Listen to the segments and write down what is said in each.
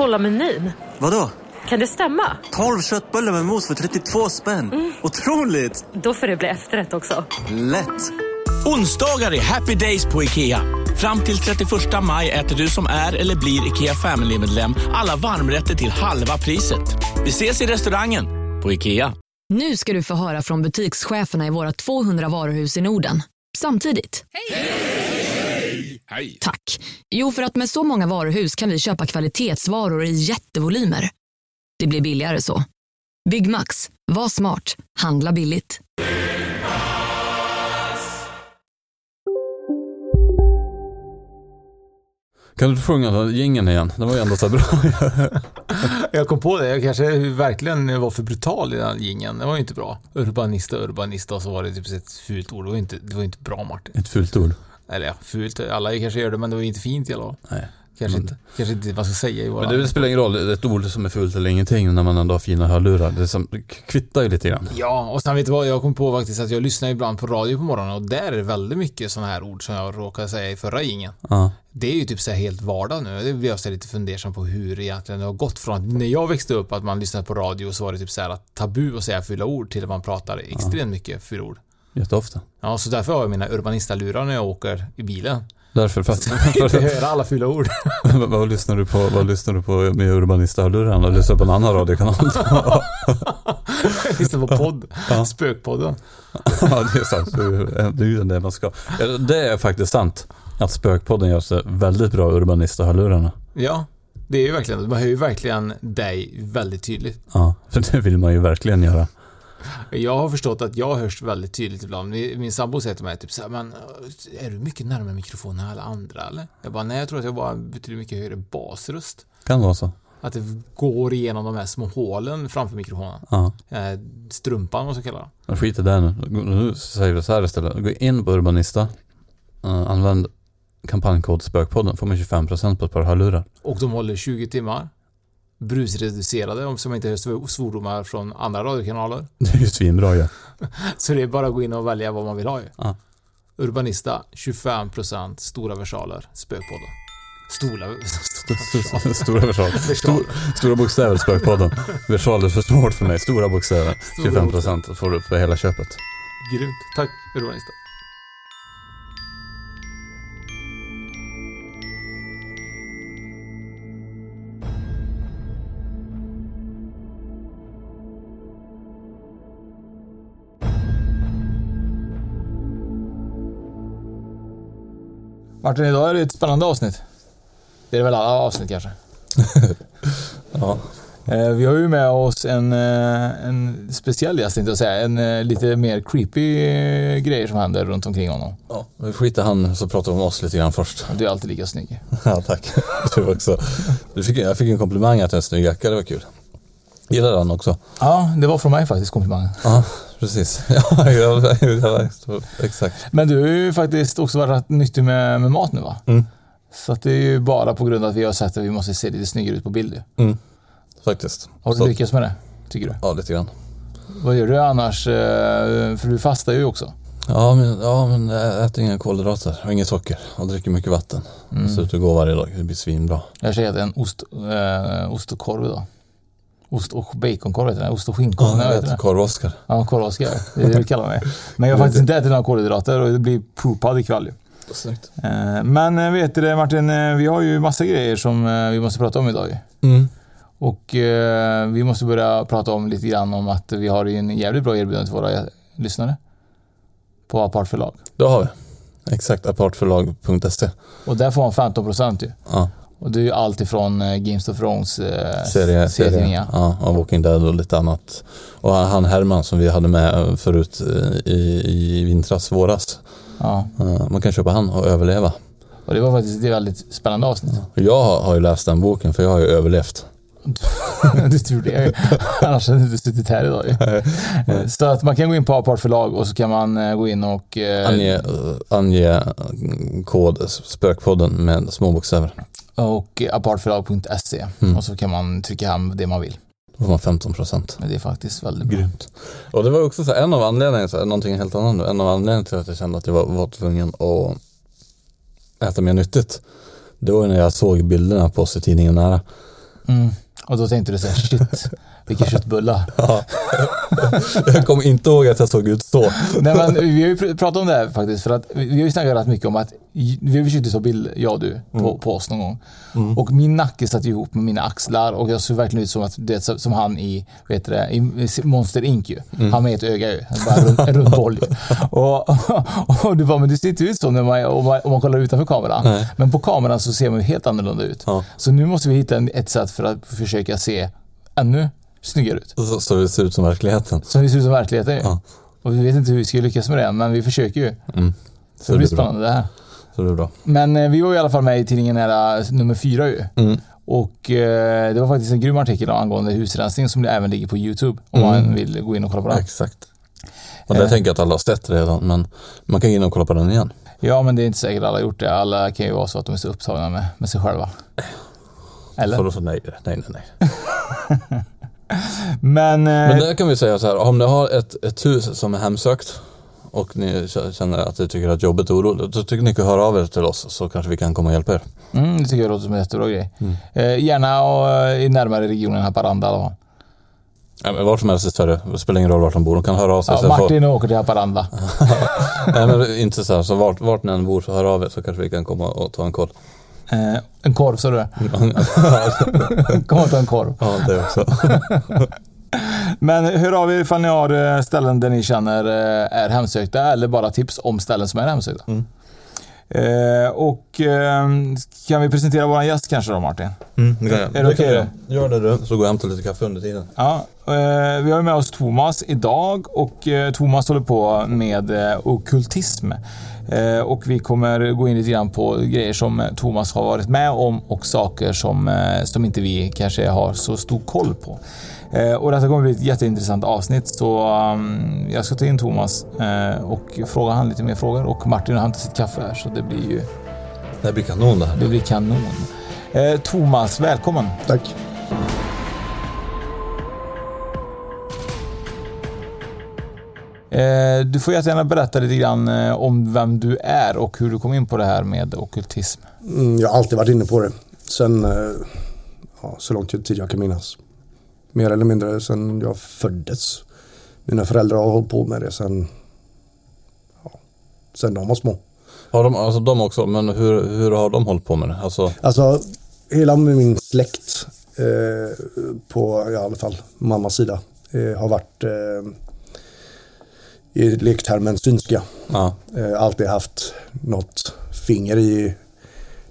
Kolla menyn. Vadå? Kan det stämma? 12 köttbullar med mos för 32 spänn. Mm. Otroligt! Då får det bli efterrätt också. Lätt! Onsdagar är happy days på IKEA. Fram till 31 maj äter du som är eller blir IKEA Family-medlem alla varmrätter till halva priset. Vi ses i restaurangen på IKEA. Nu ska du få höra från butikscheferna i våra 200 varuhus i Norden. Samtidigt. Hej! Hej! Tack. Jo, för att med så många varuhus kan vi köpa kvalitetsvaror i jättevolymer. Det blir billigare så. Byggmax. Var smart. Handla billigt. Kan du sjunga den jingeln igen? Den var ju ändå så bra. jag kom på det, jag kanske verkligen var för brutal i den jingeln. Det var ju inte bra. Urbanista, urbanista och så var det typ ett fult ord. Det var inte, det var inte bra Martin. Ett fult ord? Eller ja, fult. Alla kanske gör det men det var inte fint i alla fall. Nej. Kanske, men, inte, kanske inte vad ska säga i våra... Men det spelar ingen roll, ett ord som är fult eller ingenting när man ändå har fina hörlurar. Det, som, det kvittar ju lite grann. Ja, och sen vet du vad, jag kom på faktiskt att jag lyssnar ibland på radio på morgonen och där är det väldigt mycket sådana här ord som jag råkade säga i förra ingen. Ja. Det är ju typ så här helt vardag nu. Det blir jag lite fundersam på hur egentligen det har gått från att när jag växte upp att man lyssnade på radio så var det typ så här att tabu att säga fylla ord till att man pratar extremt ja. mycket fylla ord. Jätteofta. Ja, så därför har jag mina urbanistalurar när jag åker i bilen. Därför för att... För att höra alla fylla ord. vad, lyssnar du på, vad lyssnar du på med Urbanista-hörlurarna? Du lyssnar på en annan radiokanal? lyssnar på podd. Ja. Spökpodden. ja, det är sant. Det är ju det man ska. Det är faktiskt sant. Att Spökpodden gör sig väldigt bra Urbanista-hörlurarna. Ja, det är ju verkligen, man hör ju verkligen dig väldigt tydligt. Ja, för det vill man ju verkligen göra. Jag har förstått att jag hörs väldigt tydligt ibland. Min sambo säger till mig typ så här, men är du mycket närmare mikrofonen än alla andra eller? Jag bara, nej jag tror att jag bara betydligt mycket högre basröst. Kan vara så. Att det går igenom de här små hålen framför mikrofonen. Ja. Strumpan, vad så kallar det. Skit i det nu. Nu säger vi så här istället. Gå in på Urbanista. Uh, använd kampanjkod Spökpodden. Får man 25% på ett par hörlurar. Och de håller 20 timmar brusreducerade om man inte hör svordomar från andra radiokanaler. Det är ju svinbra ja. Så det är bara att gå in och välja vad man vill ha ju. Ja. Urbanista 25% stora versaler Spökpodden. Stora, stora, stora versaler. Stor, stora bokstäver Spökpodden. Versaler är för svårt för mig. Stora bokstäver. 25% får du för hela köpet. Grymt. Tack Urbanista. Martin, idag är det ett spännande avsnitt. Det är väl alla avsnitt kanske? ja. Eh, vi har ju med oss en, eh, en speciell gäst, inte att säga. En eh, lite mer creepy grejer som händer runt omkring honom. Ja, vi skiter han så pratar om oss lite grann först. Du är alltid lika snygg. ja, tack. Du också. Du fick, jag fick en komplimang att jag är en snygg jacka, det var kul. Gillar han också? Ja, det var från mig faktiskt komplimangen. Ja, precis. Ja, exakt. Men du har ju faktiskt också varit nyttig med, med mat nu va? Mm. Så det är ju bara på grund av att vi har sett att vi måste se lite snyggare ut på bild mm. Faktiskt. Har du lyckats med det? Tycker du? Ja, lite grann. Vad gör du annars? Eh, för du fastar ju också. Ja, men, ja, men jag äter inga kolhydrater och inget socker och dricker mycket vatten. Mm. Ser ut att gå varje dag. Det blir svinbra. Jag käkade en ost, äh, ost och korv idag. Ost och baconkorv heter det. Ost och skinnkorv. Ja, jag äter korv-Oskar. Ja, korv-Oskar. Det är det du kallar mig. Men jag har faktiskt inte ätit några kolhydrater och det blir poopad ikväll ju. Snyggt. Eh, men eh, vet du Martin, eh, vi har ju massa grejer som vi måste prata om idag. Mm. Och vi måste börja prata om lite grann om att vi har en jävligt bra erbjudande till våra lyssnare. På Apart förlag. Det har vi. Exakt, apartförlag.se. Och där får man 15 procent ju. Ja. Och det är ju allt ifrån eh, Games of Thrones eh, serie, serie. Ja, och Walking Dead och lite annat. Och han Herman som vi hade med förut eh, i, i vintras, våras. Ja. Man kan köpa han och överleva. Och det var faktiskt ett väldigt spännande avsnitt. Jag har, ju läst den boken för jag har ju överlevt. du tror det. Annars hade du inte suttit här idag ju. Så att man kan gå in på Apart förlag och så kan man eh, gå in och... eh, Ange, eh, ange kod spökpodden med små bokstäver. Och apartförlag.se Mm. och så kan man trycka hem det man vill. Då får man 15 procent. Det är faktiskt väldigt bra. Grymt. Och det var också så här, en av anledningarna, så här, någonting helt annat nu, en av anledningarna till att jag kände att jag var, var tvungen att äta mer nyttigt. Det var när jag såg bilderna på oss i tidningen Nära. Mm. Och då tänkte du så här, shit, vilka köttbullar. Ja. jag kommer inte ihåg att jag såg ut så. Nej, men vi har ju pr- pratat om det här faktiskt, för att vi har ju snackat rätt mycket om att vi har försökt ta bild, jag och du, på, Mm. på oss någon gång. Och min nacke satt ihop med mina axlar och jag såg verkligen ut som, att, det, som han i, vet du det, i Monster Inc. ju. Mm. Han med ett öga ju, bara en rund, en rund boll ju. Och, och du bara, men det ser inte ut så när man, om, man, om man kollar utanför kameran. Nej. Men på kameran så ser man ju helt annorlunda ut. Ja. Så nu måste vi hitta ett sätt för att försöka se ännu snyggare ut. Så, så det ser ut som verkligheten. Så det ser ut som verkligheten ju. Ja. Och vi vet inte hur vi ska lyckas med det, men vi försöker ju. Mm. Så det blir bra. spännande det här. Så det är bra. Men eh, vi var i alla fall med i tidningen Nära nummer fyra ju. Mm. Och eh, det var faktiskt en grym artikel angående husrensning som även ligger på YouTube. Om Mm. man vill gå in och kolla på den. Exakt. Och det Eh. tänker jag att alla har sett redan, men man kan gå in och kolla på den igen. Ja, men det är inte säkert alla har gjort det. Alla kan ju vara så att de är så upptagna med, med sig själva. Eller? Så då så nej, nej, nej. nej. Men, eh, Men där kan vi säga så här, om ni har ett, ett hus som är hemsökt och ni känner att ni tycker att jobbet är oroligt, så tycker ni kan höra av er till oss så kanske vi kan komma och hjälpa er. mm, det tycker jag låter som en jättebra grej. Mm. Eh, gärna och, eh, i närmare regionen Haparanda i alla fall. Ja, men vart som helst i Sverige, det spelar ingen roll vart de bor, de kan höra av sig. Ja, jag får- Martin åker till Haparanda. Nej men inte så här, så vart, vart ni än bor så hör av er så kanske vi kan komma och ta en koll. Eh, en korv, sa du? Kom och ta en korv. ja, det också. Men hör av er ifall ni har eh, ställen där ni känner eh, är hemsökta eller bara tips om ställen som är hemsökta. Mm. Eh, och eh, kan vi presentera vår gäst kanske då Martin? Mm, det kan jag. Är det okej jag. Gör det du, så går jag och hämtar lite kaffe under tiden. Ja, vi har med oss Thomas idag och eh, Thomas håller på med eh, okkultism. Eh, och vi kommer gå in lite grann på grejer som eh, Thomas har varit med om och saker som, eh, som inte vi kanske har så stor koll på. Eh, och detta kommer bli ett jätteintressant avsnitt så um, jag ska ta in Thomas eh, och fråga han lite mer frågor och Martin har hämtat sitt kaffe här så det blir ju Det blir kanon det här. det blir kanon. Eh, Thomas, välkommen! Tack. Du får jättegärna berätta lite grann eh, om vem du är och hur du kom in på det här med okkultism. Mm, jag har alltid varit inne på det. Sen eh, ja, så lång tid jag kan minnas. Mer eller mindre sen jag föddes. Mina föräldrar har hållit på med det sen, ja, sen de var små. Har de, alltså de också, men hur, hur har de hållit på med det? Alltså, Alltså hela min släkt eh, på i alla fall mammas sida eh, har varit eh, i lektermen synska. ja. Eh, alltid haft något finger i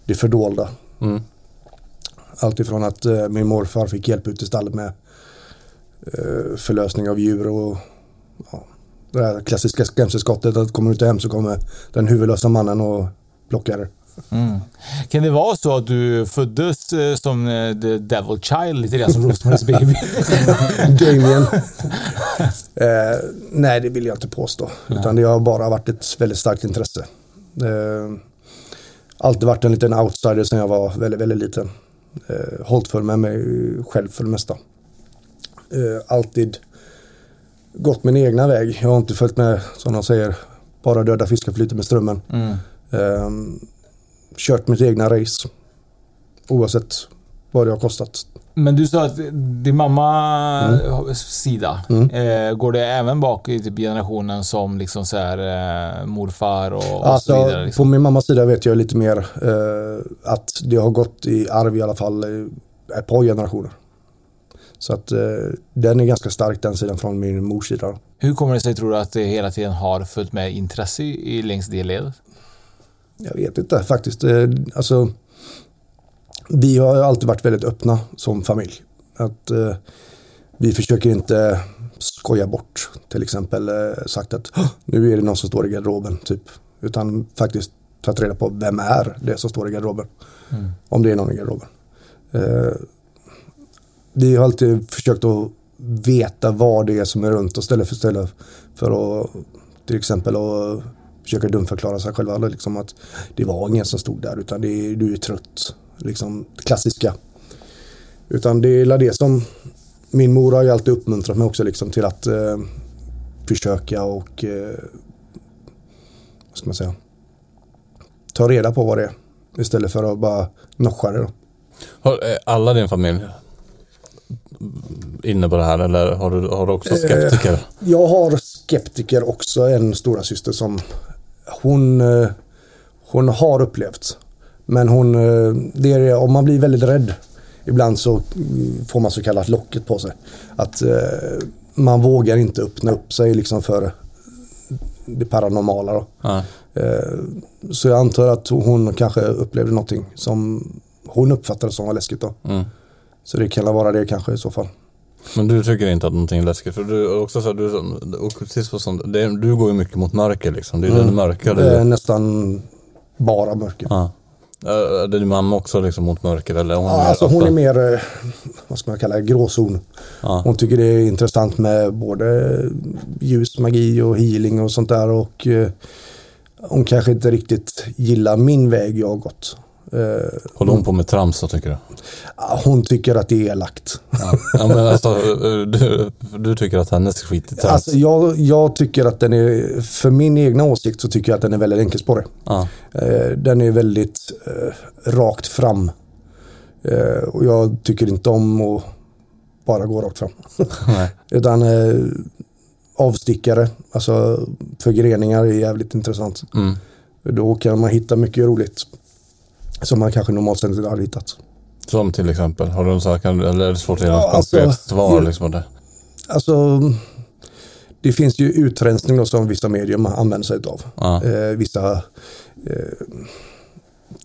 det fördolda. Mm. Alltifrån att eh, min morfar fick hjälp ut i stallet med eh, förlösning av djur och ja, det här klassiska skrämselskottet att kommer du inte hem så kommer den huvudlösa mannen och plockar. Mm. Kan det vara så att du föddes eh, som eh, the devil child, lite grann som Rosemary's baby? Damien. eh, nej, det vill jag inte påstå. Utan det har bara varit ett väldigt starkt intresse. Eh, alltid varit en liten outsider sedan jag var väldigt, väldigt liten. Eh, hållit för med mig själv för det mesta. Eh, alltid gått min egna väg. Jag har inte följt med, som de säger, bara döda fiskar flyter med strömmen. Mm. Eh, kört mitt egna race. Oavsett vad det har kostat. Men du sa att din mammas sida, Mm. eh, går det även bak i typ generationen som liksom så här, eh, morfar och, och Alltså, så vidare? Liksom? På min mammas sida vet jag lite mer eh, att det har gått i arv i alla fall ett par generationer. Så att eh, den är ganska stark den sidan från min mors sida. Hur kommer det sig tror du att det hela tiden har följt med intresse i, i längs det ledet? Jag vet inte faktiskt. Eh, alltså, vi har alltid varit väldigt öppna som familj. Att eh, vi försöker inte skoja bort till exempel eh, sagt att "Åh, nu är det någon som står i garderoben typ. Utan faktiskt tagit reda på vem är det som står i garderoben. Mm. Om det är någon i garderoben. Eh, vi har alltid försökt att veta vad det är som är runt och ställe för ställe. För att till exempel att försöka dumförklara sig själva. Liksom att det var ingen som stod där utan det är, du är trött. Liksom klassiska. Utan det är det som min mor har ju alltid uppmuntrat mig också liksom till att eh, försöka och eh, vad ska man säga ta reda på vad det är istället för att bara noscha det. Då. Har är alla din familj inne på det här eller har du, har du också skeptiker? Eh, jag har skeptiker också, en stora syster som hon, eh, hon har upplevt. Men hon, eh, det är, om man blir väldigt rädd ibland så mm, får man så kallat locket på sig. Att eh, man vågar inte öppna upp sig liksom för det paranormala. Då. Ja. Så jag antar att hon kanske upplevde någonting som hon uppfattade som var läskigt. Då. Mm. Så det kan vara det kanske i så fall. Men du tycker inte att någonting är läskigt? För du är också så här, du, ockultism och sånt, det, är- du går ju mycket mot mörker liksom. Det är Mm. den mörka Det är nästan bara mörker. Ja. Är din mamma också liksom mot mörker eller? Hon Ja, mer alltså hon är mer, eh, vad ska man kalla det, gråzon. Ja. Hon tycker det är intressant med både ljus, magi och healing och sånt där. Och eh, hon kanske inte riktigt gillar min väg jag har gått. Eh, Håller hon på med trams då tycker du? hon tycker att det är elakt. Ja, ja men alltså du, du tycker att hennes skit är trams? Alltså, jag, jag tycker att den är, för min egna åsikt så tycker jag att den är väldigt enkelspårig. Ja. Eh, Den är väldigt eh, rakt fram. Eh, Och jag tycker inte om att bara gå rakt fram. Nej. Utan eh, avstickare, alltså förgreningar är jävligt intressant. Mm. Då kan man hitta mycket roligt. Som man kanske normalt sett inte hade hittat. Som till exempel, har du en sak, eller är det svårt att ge Ja, något alltså, konkret svar liksom det? Alltså, det finns ju utrensning då som vissa medium använder sig av. Ja. Eh, vissa eh,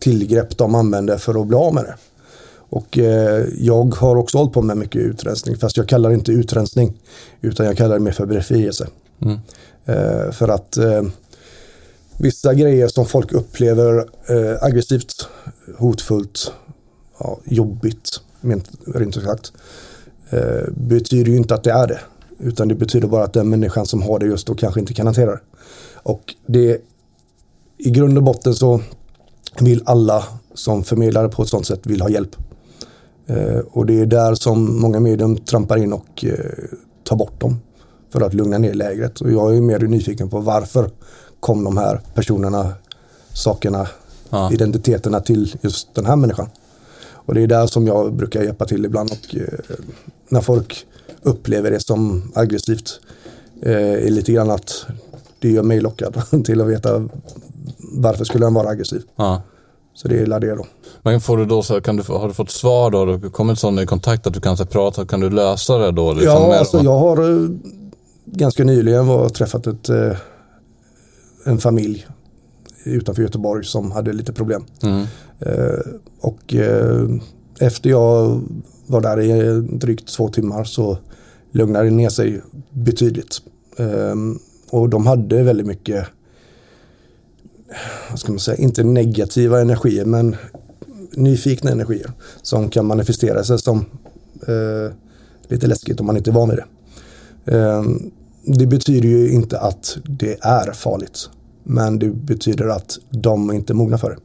tillgrepp de använder för att bli av med det. Och eh, jag har också hållit på med mycket utrensning fast jag kallar det inte utrensning utan jag kallar det mer för befrielse. Mm. Eh, för att eh, vissa grejer som folk upplever eh, aggressivt, hotfullt, ja, jobbigt, rent ut sagt, eh, betyder ju inte att det är det. Utan det betyder bara att den människan som har det just då kanske inte kan hantera det. Och det i grund och botten så vill alla som förmedlare på ett sånt sätt vill ha hjälp. Eh, och det är där som många medium trampar in och eh, tar bort dem för att lugna ner lägret. Och jag är mer nyfiken på varför kom de här personerna, sakerna, Ja. identiteterna till just den här människan. Och det är där som jag brukar hjälpa till ibland och eh, när folk upplever det som aggressivt eh, är lite grann att det gör mig lockad till att veta varför skulle han vara aggressiv. Ja. Så det är det då. Men får du då, så, kan du, har du fått svar då? Har du kommit sån i kontakt att du kan så, prata, kan du lösa det då? Liksom, ja, alltså jag har eh, ganska nyligen var, träffat ett, eh, en familj utanför Göteborg som hade lite problem. Mm. Eh, och eh, efter jag var där i drygt två timmar så lugnade det ner sig betydligt. Eh, och de hade väldigt mycket, vad ska man säga, inte negativa energier men nyfikna energier som kan manifestera sig som lite läskigt om man inte är van vid det. Det betyder ju inte att det är farligt. Men det betyder att de inte är mogna för det.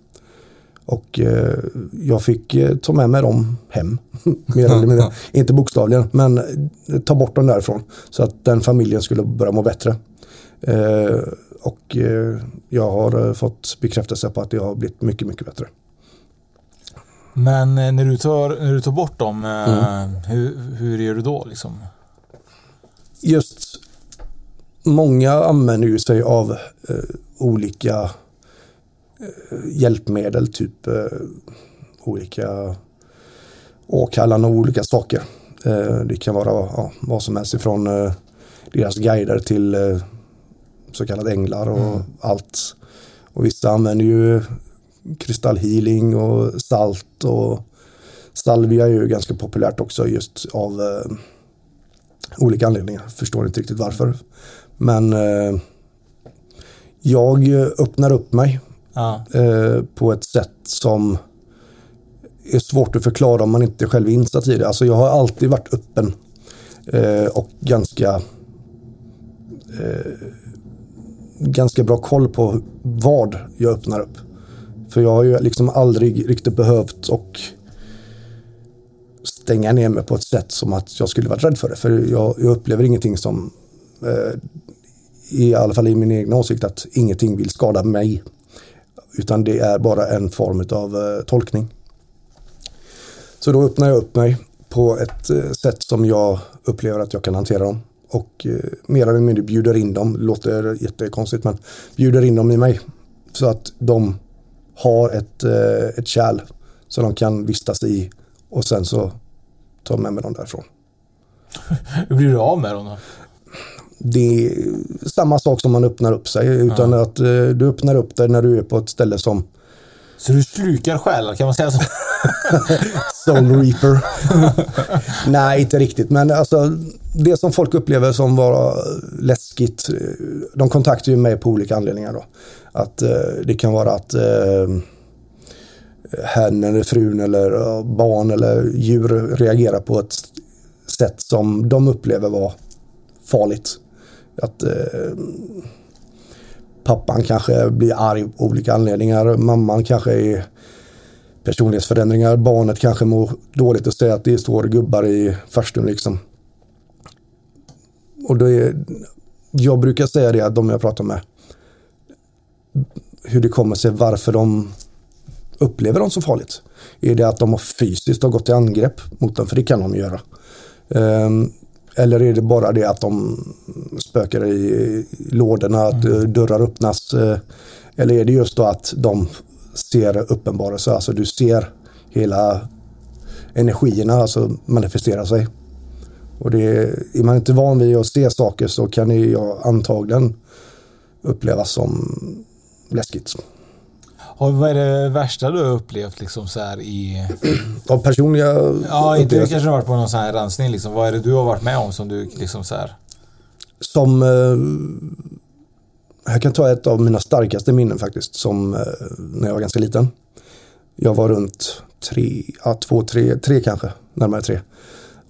Och eh, jag fick eh, ta med mig dem hem. Mer eller mindre. Inte bokstavligen, men eh, ta bort dem därifrån. Så att den familjen skulle börja må bättre. Eh, och eh, jag har eh, fått bekräftelse på att det har blivit mycket, mycket bättre. Men när du tar, när du tar bort dem, Mm. hur, hur gör du då liksom? just många använder ju sig av eh, olika eh, hjälpmedel, typ eh, olika åkallande och olika saker. Eh, det kan vara ja, vad som helst ifrån eh, deras guider till eh, så kallade änglar och Mm. allt. Och vissa använder ju kristallhealing och salt och salvia är ju ganska populärt också just av olika anledningar. Förstår inte riktigt varför. Men eh, jag öppnar upp mig Ja. eh, på ett sätt som är svårt att förklara om man inte själv är insatt i det. Alltså jag har alltid varit öppen eh, och ganska eh, ganska bra koll på vad jag öppnar upp. För jag har ju liksom aldrig riktigt behövt och stänga ner mig på ett sätt som att jag skulle varit rädd för det. För jag, jag upplever ingenting som, Eh, i alla fall i min egen åsikt, att ingenting vill skada mig. Utan det är bara en form av eh, tolkning. Så då öppnar jag upp mig på ett eh, sätt som jag upplever att jag kan hantera dem. Och eh, mer eller mindre bjuder in dem, det låter jättekonstigt men bjuder in dem i mig. Så att de har ett, eh, ett kärl som de kan vistas i och sen så tar jag med mig dem därifrån. Hur blir du av med dem då? Det är samma sak som man öppnar upp sig utan att eh, du öppnar upp dig när du är på ett ställe som Så du slukar själar, kan man säga så? Soul Reaper. Nej, inte riktigt. Men alltså, det som folk upplever som var läskigt, eh, de kontaktar ju mig på olika anledningar. Då. Att eh, det kan vara att eh, hen eller frun eller eh, barn eller djur reagerar på ett sätt som de upplever var farligt. Att eh, pappan kanske blir arg av olika anledningar, mamman kanske är personlighetsförändringar. Barnet kanske mår dåligt och säger att det står gubbar i farstun liksom. Och då är, jag brukar säga det att de jag pratar med, hur det kommer sig, varför de upplever dem så farligt. Är det att de har fysiskt har gått till angrepp mot dem, för det kan de göra. Um, eller är det bara det att de spökar i lådorna, att mm. dörrar öppnas. eh, Eller är det just då att de ser uppenbarelse, alltså du ser hela energierna alltså manifestera sig. Och det är, är man inte van vid att se saker så kan det ju antagligen upplevas som läskigt. Och vad är det värsta du har upplevt liksom så här i... Av personliga Ja, inte du kanske har varit på någon sån här rensning liksom. Vad är det du har varit med om som du liksom så här... Som, eh, jag kan ta ett av mina starkaste minnen faktiskt, som eh, när jag var ganska liten. Jag var runt tre, ja, två, tre, tre kanske, närmare tre.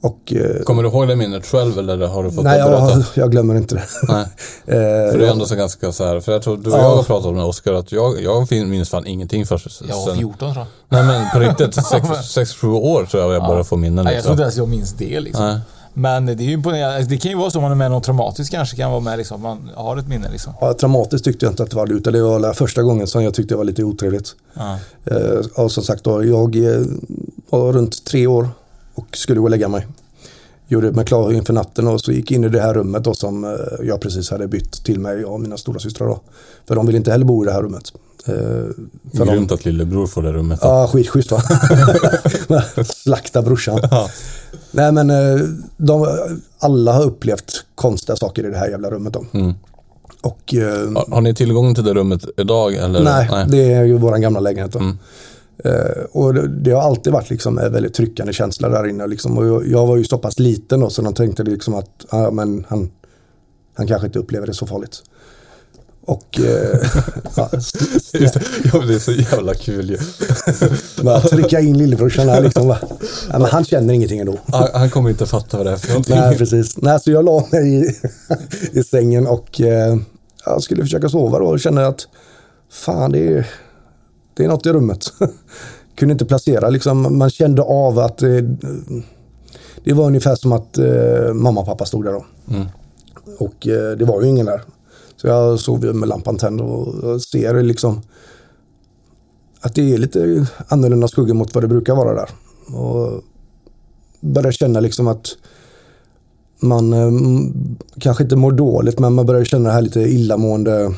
Och, eh, Kommer du ihåg det minnet själv eller har du fått nej, det berättat? jag, jag glömmer inte det. Nej. Eh, För det är ändå så ganska så här, för jag tror du och Ja. jag har pratat om det Oskar, att jag, jag minns fan ingenting först. Jag var 14 tror jag. Nej men på riktigt, 6-7 år tror jag jag började få minnen. Nej, jag tror Liksom. inte ens jag minns det liksom. Nej. Men det, är ju imponerande. Alltså, det kan ju vara så om man är med i något traumatiskt kanske kan vara med liksom. Man har ett minne liksom. Ja, traumatiskt tyckte jag inte att det var, utan det var första gången som jag tyckte det var lite otrevligt. Ja. Eh, och som sagt då, jag eh, var runt tre år och skulle gå och lägga mig. Gjorde mig klar inför natten och så gick in i det här rummet då som eh, jag precis hade bytt till mig och mina stora systrar då. För de ville inte heller bo i det här rummet. Eh, för de, Grymt att lillebror får det rummet. då. Ja, skitschysst va? Slakta brorsan. Nej men eh, de, alla har upplevt konstiga saker i det här jävla rummet då. Mm. Och, Har, har ni tillgång till det rummet idag? Eller? nej, det är ju våran gamla lägenhet då. Mm. Eh, och det, det har alltid varit liksom en väldigt tryckande känsla där inne. Liksom. Och jag, jag var ju så pass liten då så de tänkte liksom att ah, men han, han kanske inte upplever det så farligt. Och eh, ja. Ja, det är så jävla kul ju. bara trycka in lillebrorsan här liksom. Bara, ja, men han känner ingenting ändå. Han, han kommer inte fatta vad det är för någonting. Nej, precis. Nej, så jag la mig i, i sängen och eh, jag skulle försöka sova då och kände att fan, det är, det är något i rummet. Kunde inte placera, liksom, man kände av att eh, det var ungefär som att eh, mamma och pappa stod där då. Mm. Och eh, det var ju ingen där. Så jag sov ju med lampan tänd och ser liksom att det är lite annorlunda skuggor mot vad det brukar vara där. Och börjar känna liksom att man eh, kanske inte mår dåligt men man börjar känna det här lite illamående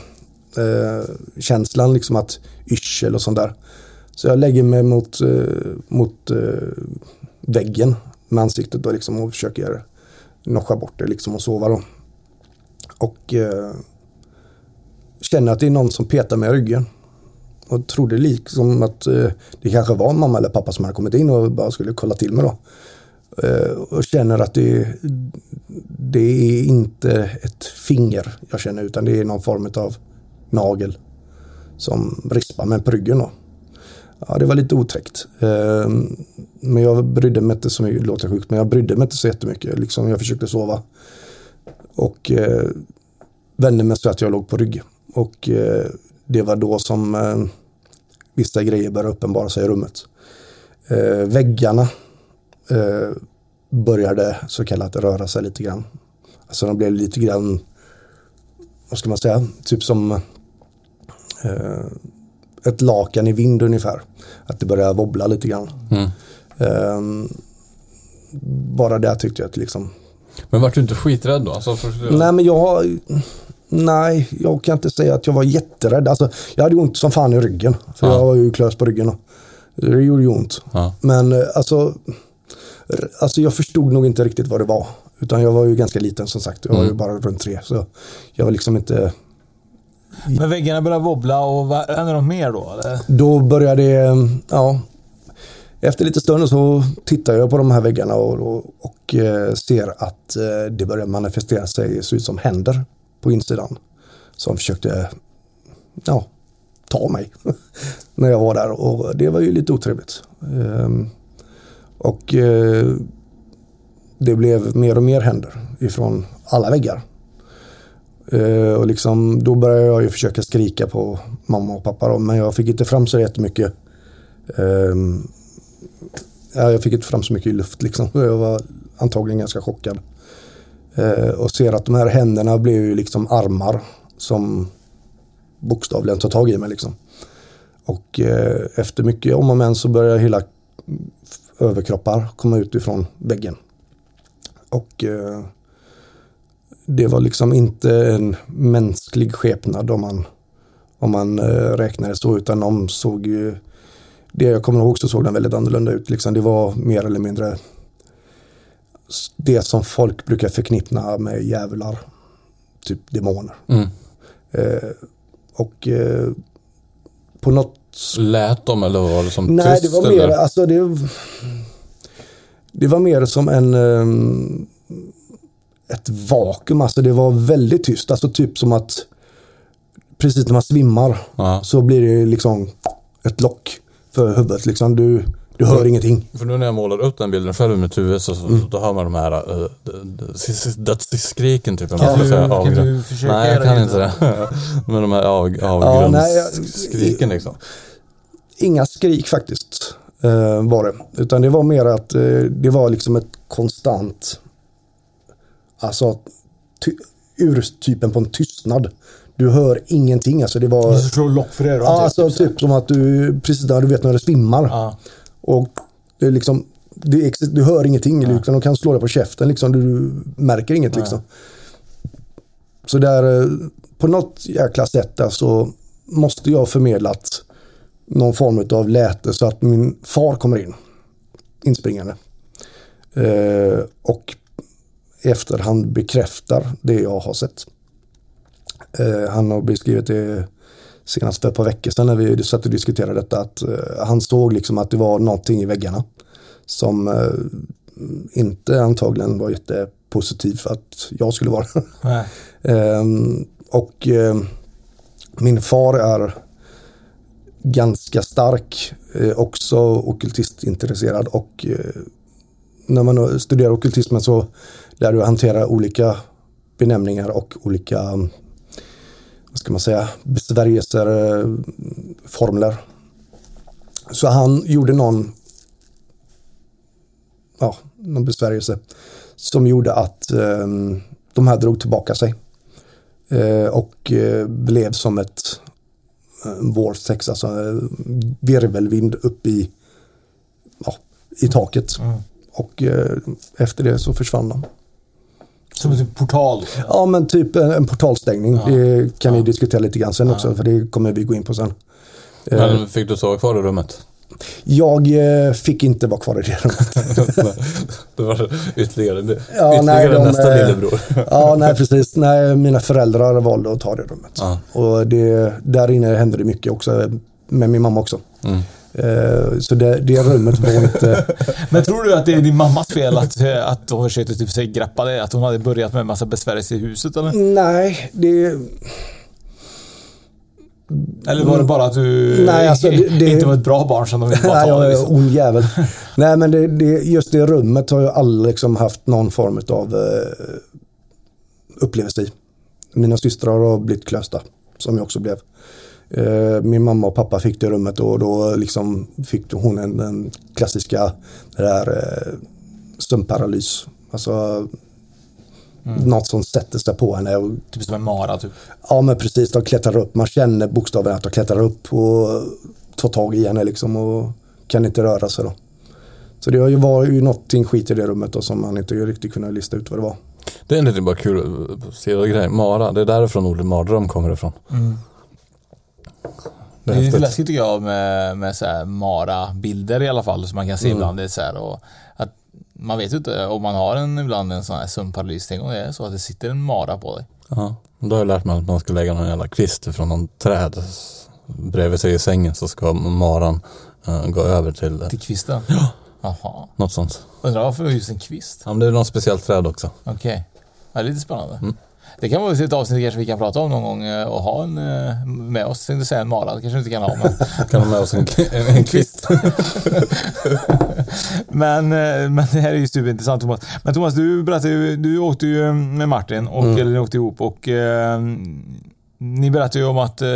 Eh, känslan liksom att yrsel och sånt där. Så jag lägger mig mot, eh, mot eh, väggen med ansiktet då liksom och försöker noscha bort det liksom och sova då. Och eh, känner att det är någon som petar mig i ryggen. Och trodde liksom att eh, det kanske var mamma eller pappa som hade kommit in och bara skulle kolla till mig då. Eh, och känner att det, det är inte ett finger jag känner utan det är någon form av nagel. som rispade mig på ryggen. Då. Ja, det var lite otäckt. Ehm, men jag brydde mig inte så mycket, det låter sjukt, men jag brydde mig inte så jättemycket. Liksom, jag försökte sova. Och eh, vände mig så att jag låg på rygg. Och eh, det var då som eh, vissa grejer började uppenbara sig i rummet. Eh, väggarna eh, började så kallat röra sig lite grann. Alltså de blev lite grann, vad ska man säga, typ som ett lakan i vind ungefär. Att det började wobbla lite grann. Mm. Eh, bara det tyckte jag att liksom. Men vart du inte skiträdd då? Alltså, för... Nej men jag, nej jag kan inte säga att jag var jätterädd. Alltså, jag hade ont som fan i ryggen. För Ja. jag var ju klös på ryggen. Då. Det gjorde ju ont. Ja. Men eh, alltså, alltså jag förstod nog inte riktigt vad det var. Utan jag var ju ganska liten som sagt. Jag var ju Mm. bara runt tre. Så jag var liksom inte... Men väggarna började wobbla och vad hände något mer då? Eller? Då började det, ja. Efter lite stund så tittar jag på de här väggarna och, och, och eh, ser att eh, det börjar manifestera sig, se ut som händer på insidan. Som försökte, ja, ta mig när jag var där och det var ju lite otrevligt. Ehm, och eh, det blev mer och mer händer ifrån alla väggar. Uh, och liksom, då började jag ju försöka skrika på mamma och pappa då, men jag fick inte fram så jättemycket. Uh, ja, jag fick inte fram så mycket i luft liksom. Jag var antagligen ganska chockad. Uh, och ser att de här händerna blev ju liksom armar som bokstavligen tar tag i mig liksom. Och uh, efter mycket om och men så börjar hela överkroppar komma ut ifrån väggen. Och det var liksom inte en mänsklig skepnad om man, om man eh, räknar det så, utan de såg ju, det jag kommer ihåg så såg den väldigt annorlunda ut. Liksom. Det var mer eller mindre det som folk brukar förknippa med djävular, typ demoner. Mm. Eh, och eh, på något Lät de eller var det som Nej, tyst? det var mer, eller? alltså det, det var mer som en ehm, ett vakuum, alltså det var väldigt tyst, alltså typ som att precis när man svimmar Ja. så blir det liksom ett lock för huvudet liksom. Du, du hör ingenting. För nu när jag målar upp den bilden själv i mitt huvud så, så Mm. då hör man de här uh, dödsskriken typ. Kan man ska du- säga, kan avgrund. du försöka Nej, jag kan det? inte det. Men de här av, Ja, avgrundsskriken liksom. Inga skrik faktiskt eh, var det. Utan det var mer att eh, det var liksom ett konstant, alltså ty, urtypen på en tystnad. Du hör ingenting, alltså det var... Du slår lock för öronen. Ja, typ. alltså typ som att du, precis där du vet när du svimmar. Ja. Och det är liksom, det du hör ingenting, liksom, de kan slå dig på käften, liksom, du märker inget. Liksom. Så där, eh, på något jäkla sätt där, så måste jag ha förmedlat någon form av läte så att min far kommer in, inspringande. Eh, och efterhand bekräftar det jag har sett. Eh, han har beskrivit det senast för ett par veckor sedan när vi satt och diskuterade detta att eh, han såg liksom att det var någonting i väggarna som eh, inte antagligen var jättepositiv för att jag skulle vara. Ehm, och eh, min far är ganska stark, eh, också ockultistintresserad och eh, när man studerar ockultismen så lär du hantera olika benämningar och olika vad ska man säga, besvärjelser, eh, formler. Så han gjorde någon, ja, någon besvärjelse som gjorde att eh, de här drog tillbaka sig. Eh, och eh, blev som ett eh, vårsex, alltså eh, virvelvind upp i, ja, i taket. Mm. Och eh, efter det så försvann de. Som en typ portal. Ja men typ en, en portalstängning. Ja. Det kan vi diskutera lite grann sen också för det kommer vi gå in på sen. Eh, Men fick du sova kvar i rummet? Jag eh, fick inte vara kvar i det rummet. det var ytterligare, Ja, ytterligare nej, de, nästa eh, lillebror. ja, nej precis. Nej, mina föräldrar valde att ta det rummet. Ja. Och det, där inne hände det mycket också med min mamma också. Mm. Eh, så det, det rummet var inte... Men tror du att det är din mammas fel att, att hon försökte typ sig greppa dig? Att hon hade börjat med en massa besvärjelser i huset eller? Nej, det... Eller var det bara att du Nej, alltså, det, det, inte var ett bra barn som de ville bara Nej, ta? jag är liksom? ond jävel. Nej, men det, det, just det rummet har ju alla liksom haft någon form av eh, upplevelse i. Mina systrar har blivit klösta, som jag också blev. Eh, min mamma och pappa fick det rummet och då liksom fick hon en, den klassiska det där, eh, sömnparalys. Alltså Mm. något som sätter sig på henne. Och, Typ som en mara typ. Ja men precis, de klättrar upp. Man känner bokstavligen att de klättrar upp och tar tag i henne liksom och kan inte röra sig då. Så det har ju någonting skit i det rummet då som man inte riktigt kunde lista ut vad det var. Det är en lite bara kul grej. Mara, det är därifrån ordet mardröm kommer ifrån. Mm. Det Det är är lite läskigt tycker jag med, med så Mara-bilder i alla fall som man kan se Mm. ibland. Det är så här, och att man vet ju inte om man har en, ibland en sån här sömnparalys. Tänk om det är så att det sitter en Mara på dig. Ja, då har jag lärt mig att man ska lägga någon jävla kvist från någon träd bredvid sig i sängen så ska maran eh, gå över till eh, Till kvisten? Ja. Jaha. något sånt. Undrar varför just en kvist? Ja, men det är något speciellt träd också. Okej. Ja, lite spännande. Mm. Det kan vara ett avsnitt kanske vi kan prata om någon gång eh, och ha en eh, med oss. Tänkte säga en Mara, det kanske vi inte kan ha. Men... Kan ha med oss en, en, en kvist. men, eh, men det här är ju superintressant Thomas. Men Thomas, du berättade ju, du åkte ju med Martin, och, Mm. eller ni åkte ihop och eh, ni berättade ju om att, eh,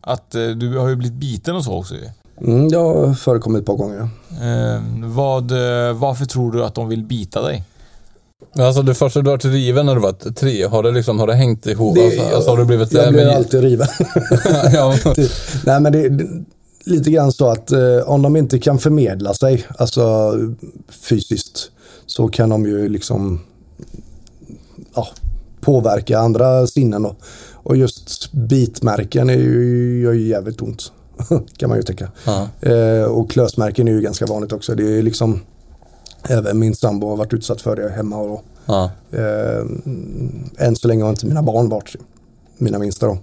att du har ju blivit biten och så också ju. Mm, det har förekommit ett par gånger. Eh, vad, varför tror du att de vill bita dig? Alltså det första du har till riven när du var tre, har det liksom, har det hängt ihop? Det- alltså, alltså har du blivit Jag blir alltid riven. ja, Typ. Nej men det är lite grann så att eh, om de inte kan förmedla sig, alltså fysiskt, så kan de ju liksom ja, påverka andra sinnen. Och, och just bitmärken är ju, gör ju jävligt ont. kan man ju tänka. ja. Eh, och klösmärken är ju ganska vanligt också. Det är liksom, även min sambo har varit utsatt för det hemma. Och, Ja. Eh, än så länge har inte mina barn varit mina minsta då.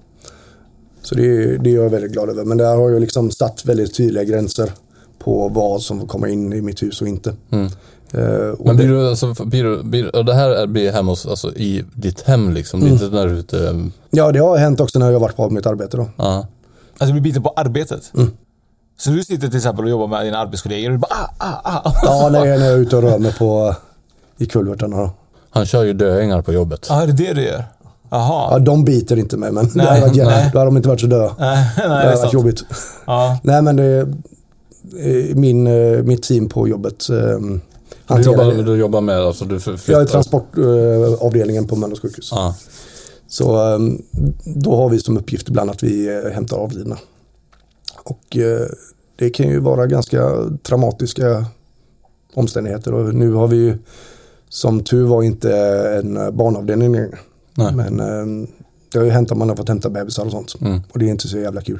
Så det, det är jag väldigt glad över. Men där har jag liksom satt väldigt tydliga gränser på vad som får komma in i mitt hus och inte. Mm. Eh, och Men det, blir du, alltså, blir du, blir, och det här är- blir hemma hos, alltså i ditt hem liksom? Mm. inte när du är ute? um, ja, det har hänt också när jag har varit på mitt arbete då. Ja. Alltså du blir biten på arbetet? Mm. Så du sitter till exempel och jobbar med dina arbetskollegor och du bara ah, ah, ah. Ja, när jag när jag är ute och rör mig på, i kulvertarna. Han kör ju döingar på jobbet. Ja, är det det du gör? Jaha. Ja, de biter inte mig men Nej, det hade varit, nej. jä- då hade de inte varit så döda. Nej, nej, det är hade varit sant. jobbigt. Ja. Nej men det, eh, min, eh, mitt team på jobbet eh, Du jobbar, du jobbar med, alltså du flyttar? Jag är transportavdelningen på Mölndals sjukhus. Ja. Så då har vi som uppgift ibland att vi hämtar avlidna. Och eh, det kan ju vara ganska traumatiska omständigheter och nu har vi ju som tur var inte en barnavdelning längre. Nej. Men eh, det har ju hänt att man har fått hämta bebisar och sånt. Mm. Och det är inte så jävla kul.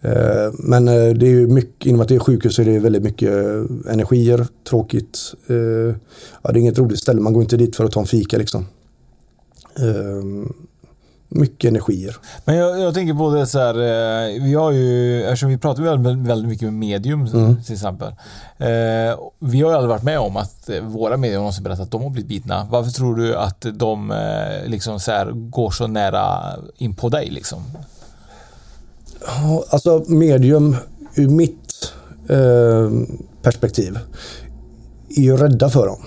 Eh, Men det är ju mycket, inom att det är sjukhus så är det väldigt mycket energier, tråkigt. Ja, det är inget roligt ställe, man går inte dit för att ta en fika liksom. Mycket energier. Men jag, jag tänker på det så här, eh, vi har ju, eftersom vi pratar väldigt, väldigt mycket med medium Mm. till exempel. Eh, vi har ju aldrig varit med om att eh, våra medium någonsin berättat att de har blivit bitna. Varför tror du att de eh, liksom så här, går så nära in på dig liksom? Alltså medium ur mitt eh, perspektiv är ju rädda för dem.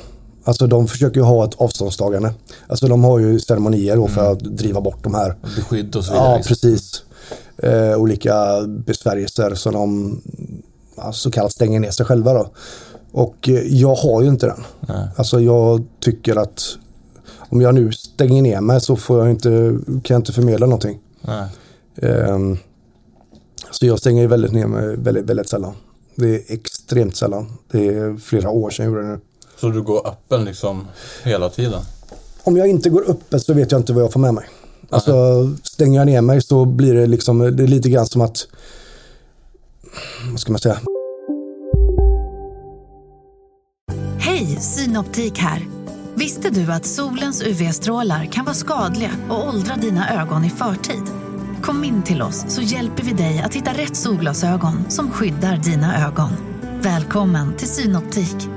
Alltså de försöker ju ha ett avståndstagande. Alltså de har ju ceremonier då för att driva bort de här. Beskydd och så vidare. Ja, precis. Eh, olika besvärjelser som de så kallat stänger ner sig själva då. Och eh, jag har ju inte den. Nej. Alltså jag tycker att om jag nu stänger ner mig så får jag inte, kan jag inte förmedla någonting. Ehm, Så jag stänger ju väldigt ner mig väldigt, väldigt sällan. Det är extremt sällan. Det är flera år sedan jag gjorde det nu. Så du går öppen liksom hela tiden? Om jag inte går öppet så vet jag inte vad jag får med mig. Alltså stänger jag ner mig så blir det liksom, det är lite grann som att, vad ska man säga? Hej, Synoptik här. Visste du att solens UV-strålar kan vara skadliga och åldra dina ögon i förtid? Kom in till oss så hjälper vi dig att hitta rätt solglasögon som skyddar dina ögon. Välkommen till Synoptik.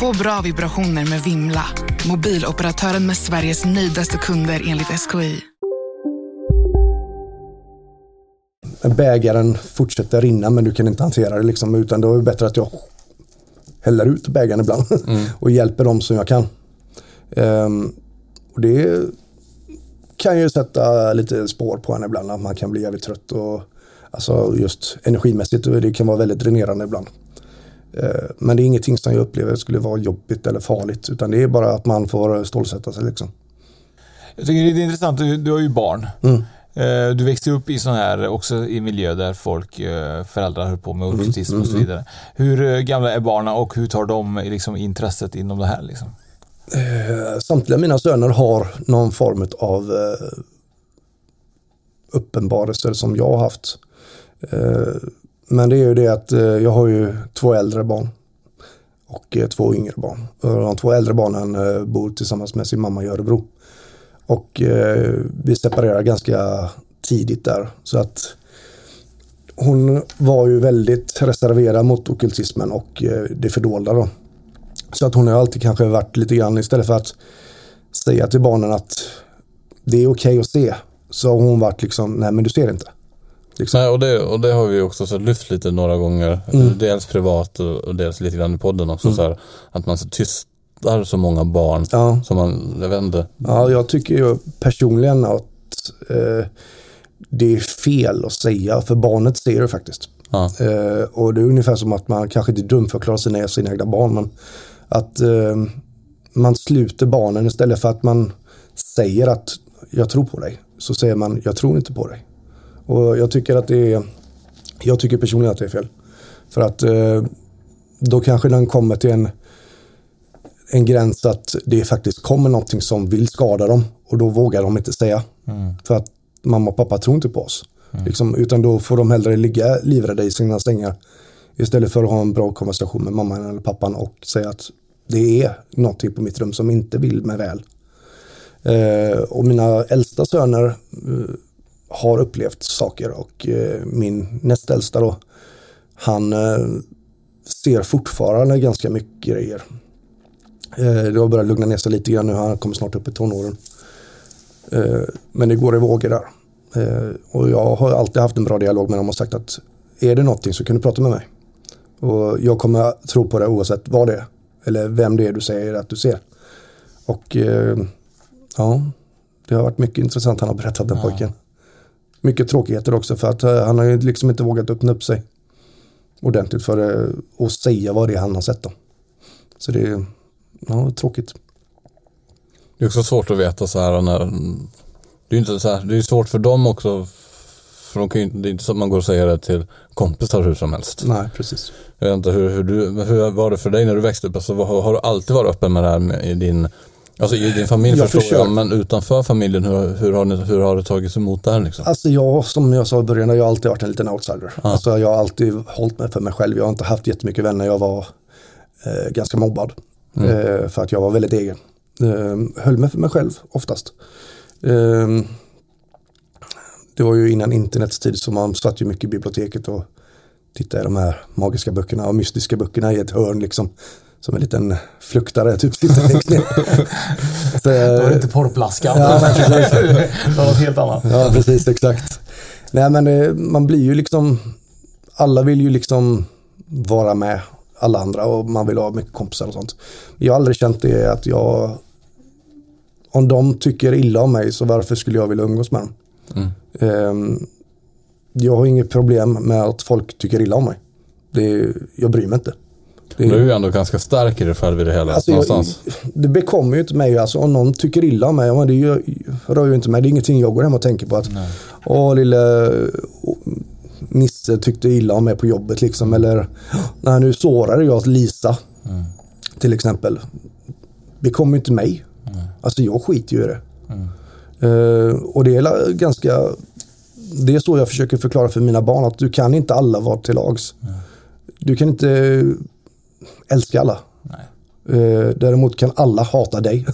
Få bra vibrationer med Vimla. Mobiloperatören med Sveriges nöjdaste kunder enligt SKI. Bägaren fortsätter rinna men du kan inte hantera det liksom. Utan då är det bättre att jag häller ut bägaren ibland. och hjälper dem som jag kan. Ehm, och det kan ju sätta lite spår på en ibland. Att man kan bli jävligt trött. Och, alltså just energimässigt. Och det kan vara väldigt dränerande ibland. Ehm, men det är ingenting som jag upplever skulle vara jobbigt eller farligt. Utan det är bara att man får stålsätta sig liksom. Jag tycker det är intressant, du, du har ju barn. Mm. Eh, Du växte upp i sån här, också i miljö där folk, eh, föräldrar höll på med autism mm, och så mm. vidare. Hur eh, gamla är barnen och hur tar de liksom intresset inom det här? Liksom? Eh, samtliga mina söner har någon form av eh, uppenbarelser som jag har haft. Men det är ju det att eh, jag har ju två äldre barn och eh, två yngre barn. De två äldre barnen eh, bor tillsammans med sin mamma i Örebro. Och vi separerade ganska tidigt där. Så att hon var ju väldigt reserverad mot ockultismen och det fördolda då. Så att hon har alltid kanske varit lite grann istället för att säga till barnen att det är okej att se. Så har hon varit liksom, nej men du ser inte. Nej, och, det, och det har vi också så lyft lite några gånger. Mm. Dels privat och, och dels lite grann i podden också. Mm. Så här, att man så tystar så många barn. Ja. Som man, jag vet inte. Ja, jag tycker ju personligen att eh, det är fel att säga, för barnet ser det faktiskt. Ja. Eh, och det är ungefär som att man kanske inte dumförklarar sina, sina egna barn, men att eh, man sluter barnen istället för att man säger att jag tror på dig, så säger man jag tror inte på dig. Och jag tycker att det är, jag tycker personligen att det är fel. För att eh, då kanske den kommer till en, en gräns att det faktiskt kommer någonting som vill skada dem och då vågar de inte säga. Mm. För att mamma och pappa tror inte på oss. Liksom, utan då får de hellre ligga livrädda i sina sängar istället för att ha en bra konversation med mamman eller pappan och säga att det är någonting på mitt rum som inte vill mig väl. Eh, och mina äldsta söner eh, har upplevt saker och eh, min näst äldsta då, han eh, ser fortfarande ganska mycket grejer. Eh, det har börjat lugna ner sig lite grann nu, han kommer snart upp i tonåren. Men det går i vågor där. Och jag har alltid haft en bra dialog med dem och sagt att är det någonting så kan du prata med mig. Och jag kommer tro på det oavsett vad det är. Eller vem det är du säger att du ser. Och ja, det har varit mycket intressant han har berättat den Ja. pojken. Mycket tråkigheter också för att eh, han har ju liksom inte vågat öppna upp sig ordentligt för det och säga vad det är han har sett då. Så det är ja, tråkigt. Det är också svårt att veta så här när Det är inte så här, det är svårt för dem också. För de kan ju, det är inte så att man går och säger det till kompisar hur som helst. Nej, precis. Jag vet inte, hur, hur, du, hur var det för dig när du växte upp? Alltså, har, har du alltid varit öppen med det här med, i din Alltså i din familj Jag förstår försöker. jag, men utanför familjen, hur, hur, har, ni, hur har det tagits emot där liksom? Alltså jag, som jag sa i början, jag har alltid varit en liten outsider. Alltså jag har alltid hållit mig för mig själv. Jag har inte haft jättemycket vänner. Jag var eh, ganska mobbad. Mm. Eh, för att jag var väldigt egen. Eh, höll mig för mig själv oftast. Eh, det var ju innan internets tid så man satt ju mycket i biblioteket och tittade i de här magiska böckerna och mystiska böckerna i ett hörn liksom. Som en liten fluktare typ sitter längst ner. Då var det inte porrplaskan. Ja, precis. det var något helt annat. Ja, precis, exakt. Nej, men eh, man blir ju liksom, alla vill ju liksom vara med alla andra och man vill ha mycket kompisar och sånt. Jag har aldrig känt det att jag, om de tycker illa om mig så varför skulle jag vilja umgås med dem? Mm. Ehm, jag har inget problem med att folk tycker illa om mig. Det, jag bryr mig inte. Det- Du är ju ändå ganska stark i dig själv i det hela, Alltså, jag, någonstans. det bekommer ju inte mig. Alltså, om någon tycker illa om mig, men det gör, rör ju inte mig. Det är ingenting jag går hem och tänker på. att Åh, lille Nisse tyckte illa om mig på jobbet. Liksom. Eller nej, nu sårade jag Lisa. Till exempel. Det kommer ju inte mig. Alltså jag skiter ju i det. Eh, och det är ganska, det är så jag försöker förklara för mina barn att du kan inte alla vara till lags. Du kan inte älska alla. Eh, däremot kan alla hata dig.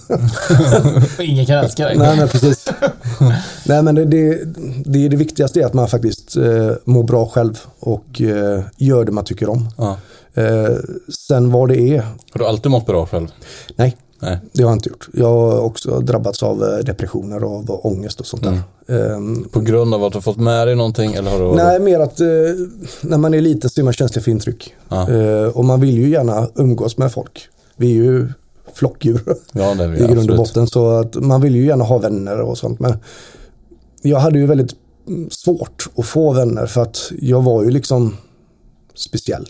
Ingen kan älska dig. Nej, men precis. Nej, men det, det, det, är det viktigaste är att man faktiskt eh, mår bra själv och eh, gör det man tycker om. Ja. Eh, sen vad det är. Har du alltid mått bra själv? Nej, Nej. det har jag inte gjort. Jag har också drabbats av eh, depressioner och av ångest och sånt där. Ehm, På grund av att du har fått med dig någonting? Eller har du... Nej, mer att eh, när man är liten så är man känslig för intryck. Ja. Eh, och man vill ju gärna umgås med folk. Vi är ju flockdjur Ja, det är vi, i grund och botten. Så att man vill ju gärna ha vänner och sånt. Men jag hade ju väldigt mm, svårt att få vänner för att jag var ju liksom speciell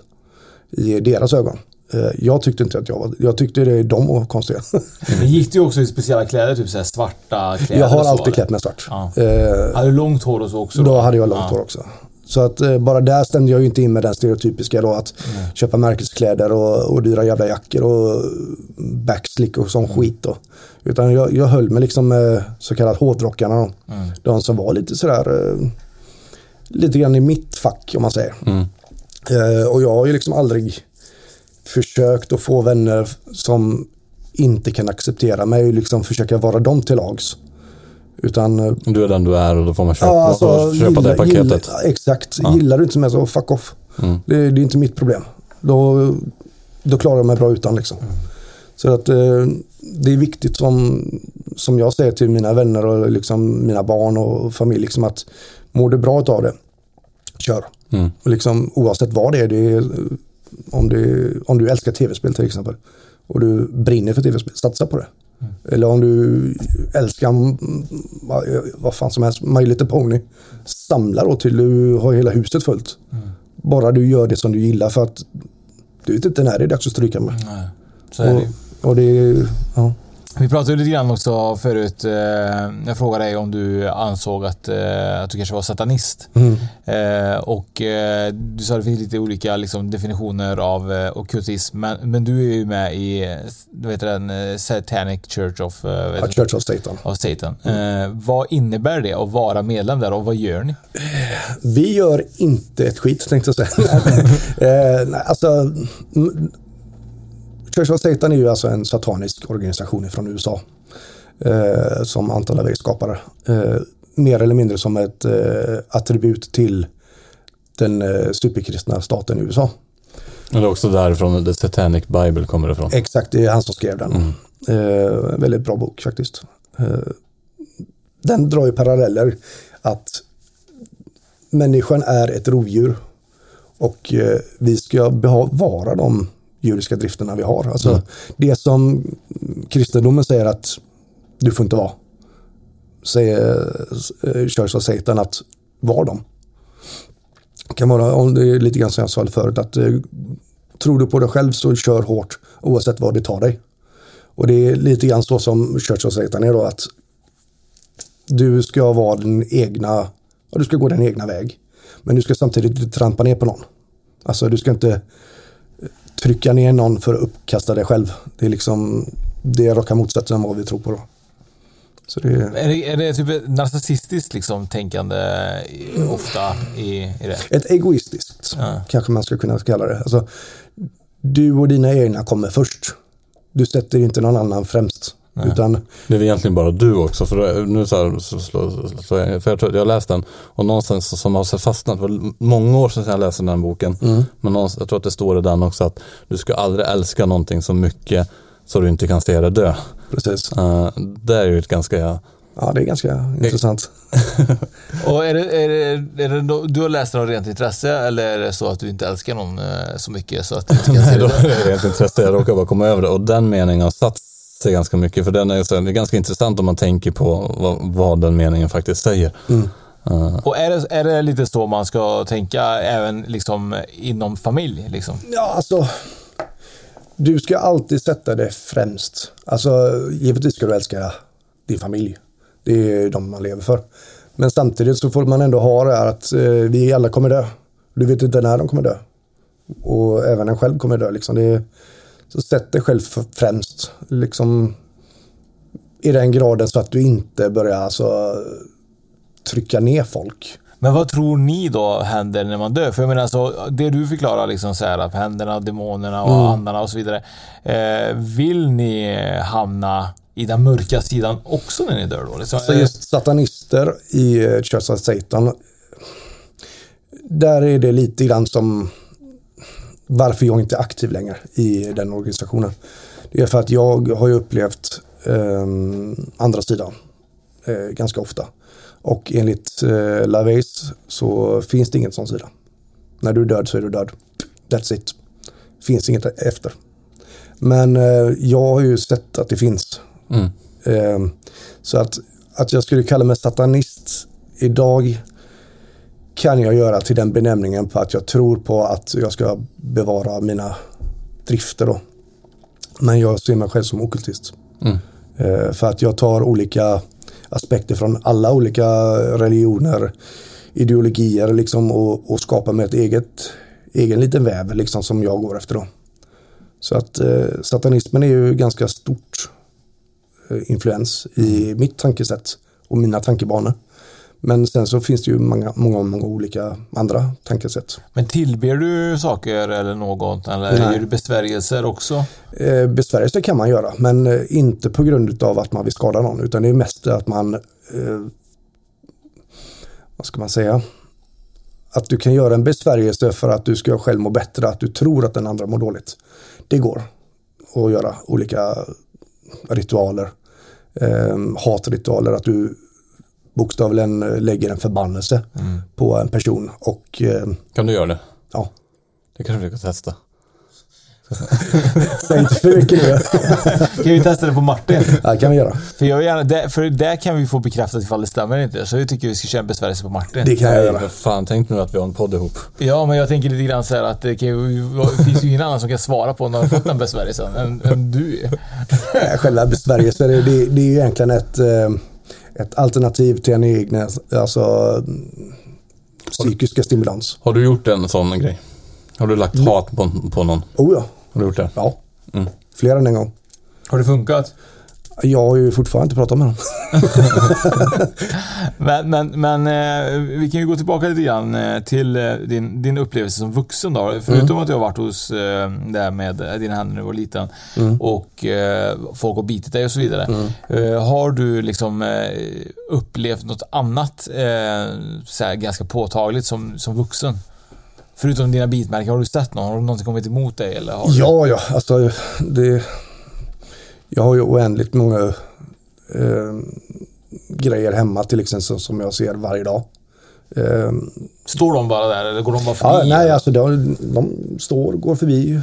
i deras ögon. Eh, Jag tyckte inte att jag var, jag tyckte det, de var konstiga. Men gick du också i speciella kläder? Typ så svarta kläder? Jag har alltid klätt mig svart. Ja. Eh, Hade du långt hår och så också? Då hade jag långt Ja. hår också. Så att eh, bara där stämde jag ju inte in med den stereotypiska då att köpa märkeskläder och, och dyra jävla jackor och backslick och sån skit då. Utan jag, jag höll mig liksom med så kallat hårdrockarna då. Mm. De som var lite sådär, eh, lite grann i mitt fack om man säger. Mm. Eh, och jag har ju liksom aldrig försökt att få vänner som inte kan acceptera mig och liksom försöka vara dem till lags. Utan eh, Du är den du är och då får man köpa, Ja, alltså, köpa det gilla- paketet. Gilla, exakt. Ja. Gillar du inte mig så fuck off. Mm. Det, det är inte mitt problem. Då, då klarar jag mig bra utan liksom. Så att eh, det är viktigt som, som jag säger till mina vänner och liksom mina barn och familj liksom att mår du bra av det, kör. Mm. Liksom, oavsett vad det är, det är om, det, om du älskar tv-spel till exempel och du brinner för tv-spel, satsa på det. Eller om du älskar mm, vad, fan som helst, My Little Pony, samla då till du har hela huset fullt. Bara du gör det som du gillar för att du vet inte när det är dags att stryka med. Nej, så är det ju. och, och det ja. Vi pratade lite grann också förut. Eh, jag frågade dig om du ansåg att, eh, att du kanske var satanist. Mm. Eh, och eh, du sa att det finns lite olika liksom, definitioner av eh, ockultism. Men, men du är ju med i vad heter den, eh, Satanic Church of, eh, Ja? Church of Satan. Av Satan. Eh, vad innebär det att vara medlem där och vad gör ni? Vi gör inte ett skit tänkte jag säga. eh, alltså, mm, Church of Satan är ju alltså en satanisk organisation från USA. Eh, som Anton LaVey skapade. Eh, mer eller mindre som ett eh, attribut till den eh, superkristna staten i USA. Och det är också därifrån The Satanic Bible kommer ifrån. Exakt, det är han som skrev den. Mm. Eh, väldigt bra bok faktiskt. Eh, den drar ju paralleller att människan är ett rovdjur och vi ska bevara de djuriska drifterna vi har. Alltså Mm. det som kristendomen säger att du får inte vara. Säger eh, Church of Satan att var dem. Kan vara, om det är lite grann som jag sa förut, att eh, tror du på dig själv så kör hårt oavsett vad det tar dig. Och det är lite grann så som Church of Satan är då att du ska vara din egna, ja, du ska gå din egna väg. Men du ska samtidigt inte trampa ner på någon. Alltså du ska inte eh, trycka ner någon för att uppkasta dig själv. Det är liksom, det är raka motsatsen vad vi tror på då. Det är, Är det, är det typ narcissistiskt liksom, tänkande ofta i, i det? ett egoistiskt Ja. kanske man ska kunna kalla det. Alltså, du och dina egna kommer först. Du sätter inte någon annan främst. Nej. Utan Det är väl egentligen bara du också. För nu så här, så, så, så, jag, för jag tror att jag har läst den och någonstans som har fastnat, det var många år sedan jag läste den boken. Mm. Men någonstans, jag tror att det står i den också att du ska aldrig älska någonting så mycket så du inte kan se det dö. Precis. Uh, det är ju ett ganska, ja, ja, det är ganska intressant. Och är det, är det, är det du har läst den av rent intresse eller är det så att du inte älskar någon eh, så mycket så att du inte kan se Nej, då det? är det rent intresse. Jag råkar bara komma över det. Och den meningen har satt sig ganska mycket. För den är, så, det är ganska intressant om man tänker på vad, vad den meningen faktiskt säger. Mm. Uh, Och är det, är det lite så man ska tänka även liksom inom familj? Liksom? Ja, alltså. Du ska alltid sätta det främst. Alltså, givetvis ska du älska din familj. Det är de man lever för. Men samtidigt så får man ändå ha det här att eh, vi alla kommer dö. Du vet inte när de kommer dö. Och även en själv kommer dö. Liksom. Det är, så sätt dig själv främst. Liksom, i den graden så att du inte börjar alltså trycka ner folk. Men vad tror ni då händer när man dör? För jag menar alltså, det du förklarar liksom så här, händerna, demonerna och Mm. andarna och så vidare. Eh, vill ni hamna i den mörka sidan också när ni dör då? Liksom, Så just satanister i eh, Church of Satan. Där är det lite grann som varför jag inte är aktiv längre i den organisationen. Det är för att jag har ju upplevt eh, andra sidan eh, ganska ofta. Och enligt eh, LaVeis så finns det ingen sån sida. När du är död så är du död. That's it. Finns inget efter. Men eh, jag har ju sett att det finns. Mm. Eh, så att, att jag skulle kalla mig satanist idag kan jag göra till den benämningen på att jag tror på att jag ska bevara mina drifter då. Men jag ser mig själv som okultist. Mm. Eh, för att jag tar olika aspekter från alla olika religioner, ideologier liksom och, och skapar mig ett eget, egen liten väv liksom som jag går efter då. Så att eh, satanismen är ju ganska stort eh, influens i mitt tankesätt och mina tankebanor. Men sen så finns det ju många, många, många olika andra tankesätt. Men tillber du saker eller något? Eller Nej. gör du besvärjelser också? Eh, besvärjelse kan man göra, men eh, inte på grund av att man vill skada någon, utan det är mest att man, eh, vad ska man säga, att du kan göra en besvärjelse för att du ska själv må bättre, att du tror att den andra mår dåligt. Det går att göra olika ritualer, eh, hatritualer, att du bokstavligen lägger en förbannelse Mm. på en person och eh, Kan du göra det? Ja. Det kanske vi kan testa. Säg inte för mycket nu. kan vi testa det på Martin? Ja, det kan vi göra. För, jag gärna, där, för där kan vi få bekräftat ifall det stämmer eller inte. Så jag tycker vi ska köra en besvärjelse på Martin. Det kan jag göra. Vad fan, tänk nu att vi har en podd ihop. Ja, men jag tänker lite grann så här att det, kan ju, det finns ju ingen annan som kan svara på när du har fått den besvärjelsen än, än du. Själva besvärjelser, det, det, det är ju egentligen ett, eh, ett alternativ till en egen alltså, psykiska stimulans. Har du gjort en sån grej? Har du lagt hat på, på någon? Oh ja. Har du gjort det? Ja. Mm. Fler än en gång. Har det funkat? Jag har ju fortfarande inte pratat med dem. Men, men, men eh, vi kan ju gå tillbaka lite grann eh, till eh, din, din upplevelse som vuxen då. Förutom Mm. att du har varit hos där med dina händer när du var liten Mm. och folk har bitit dig och så vidare. Eh, har du liksom upplevt något annat så ganska påtagligt som, som vuxen? Förutom dina bitmärken, har du sett någon? Har någonting kommit emot dig? Eller har du... Ja, ja, alltså det... Jag har ju oändligt många eh, grejer hemma till exempel som jag ser varje dag. Eh, Står de bara där eller går de bara ja, förbi? nej, alltså de, de står, går förbi,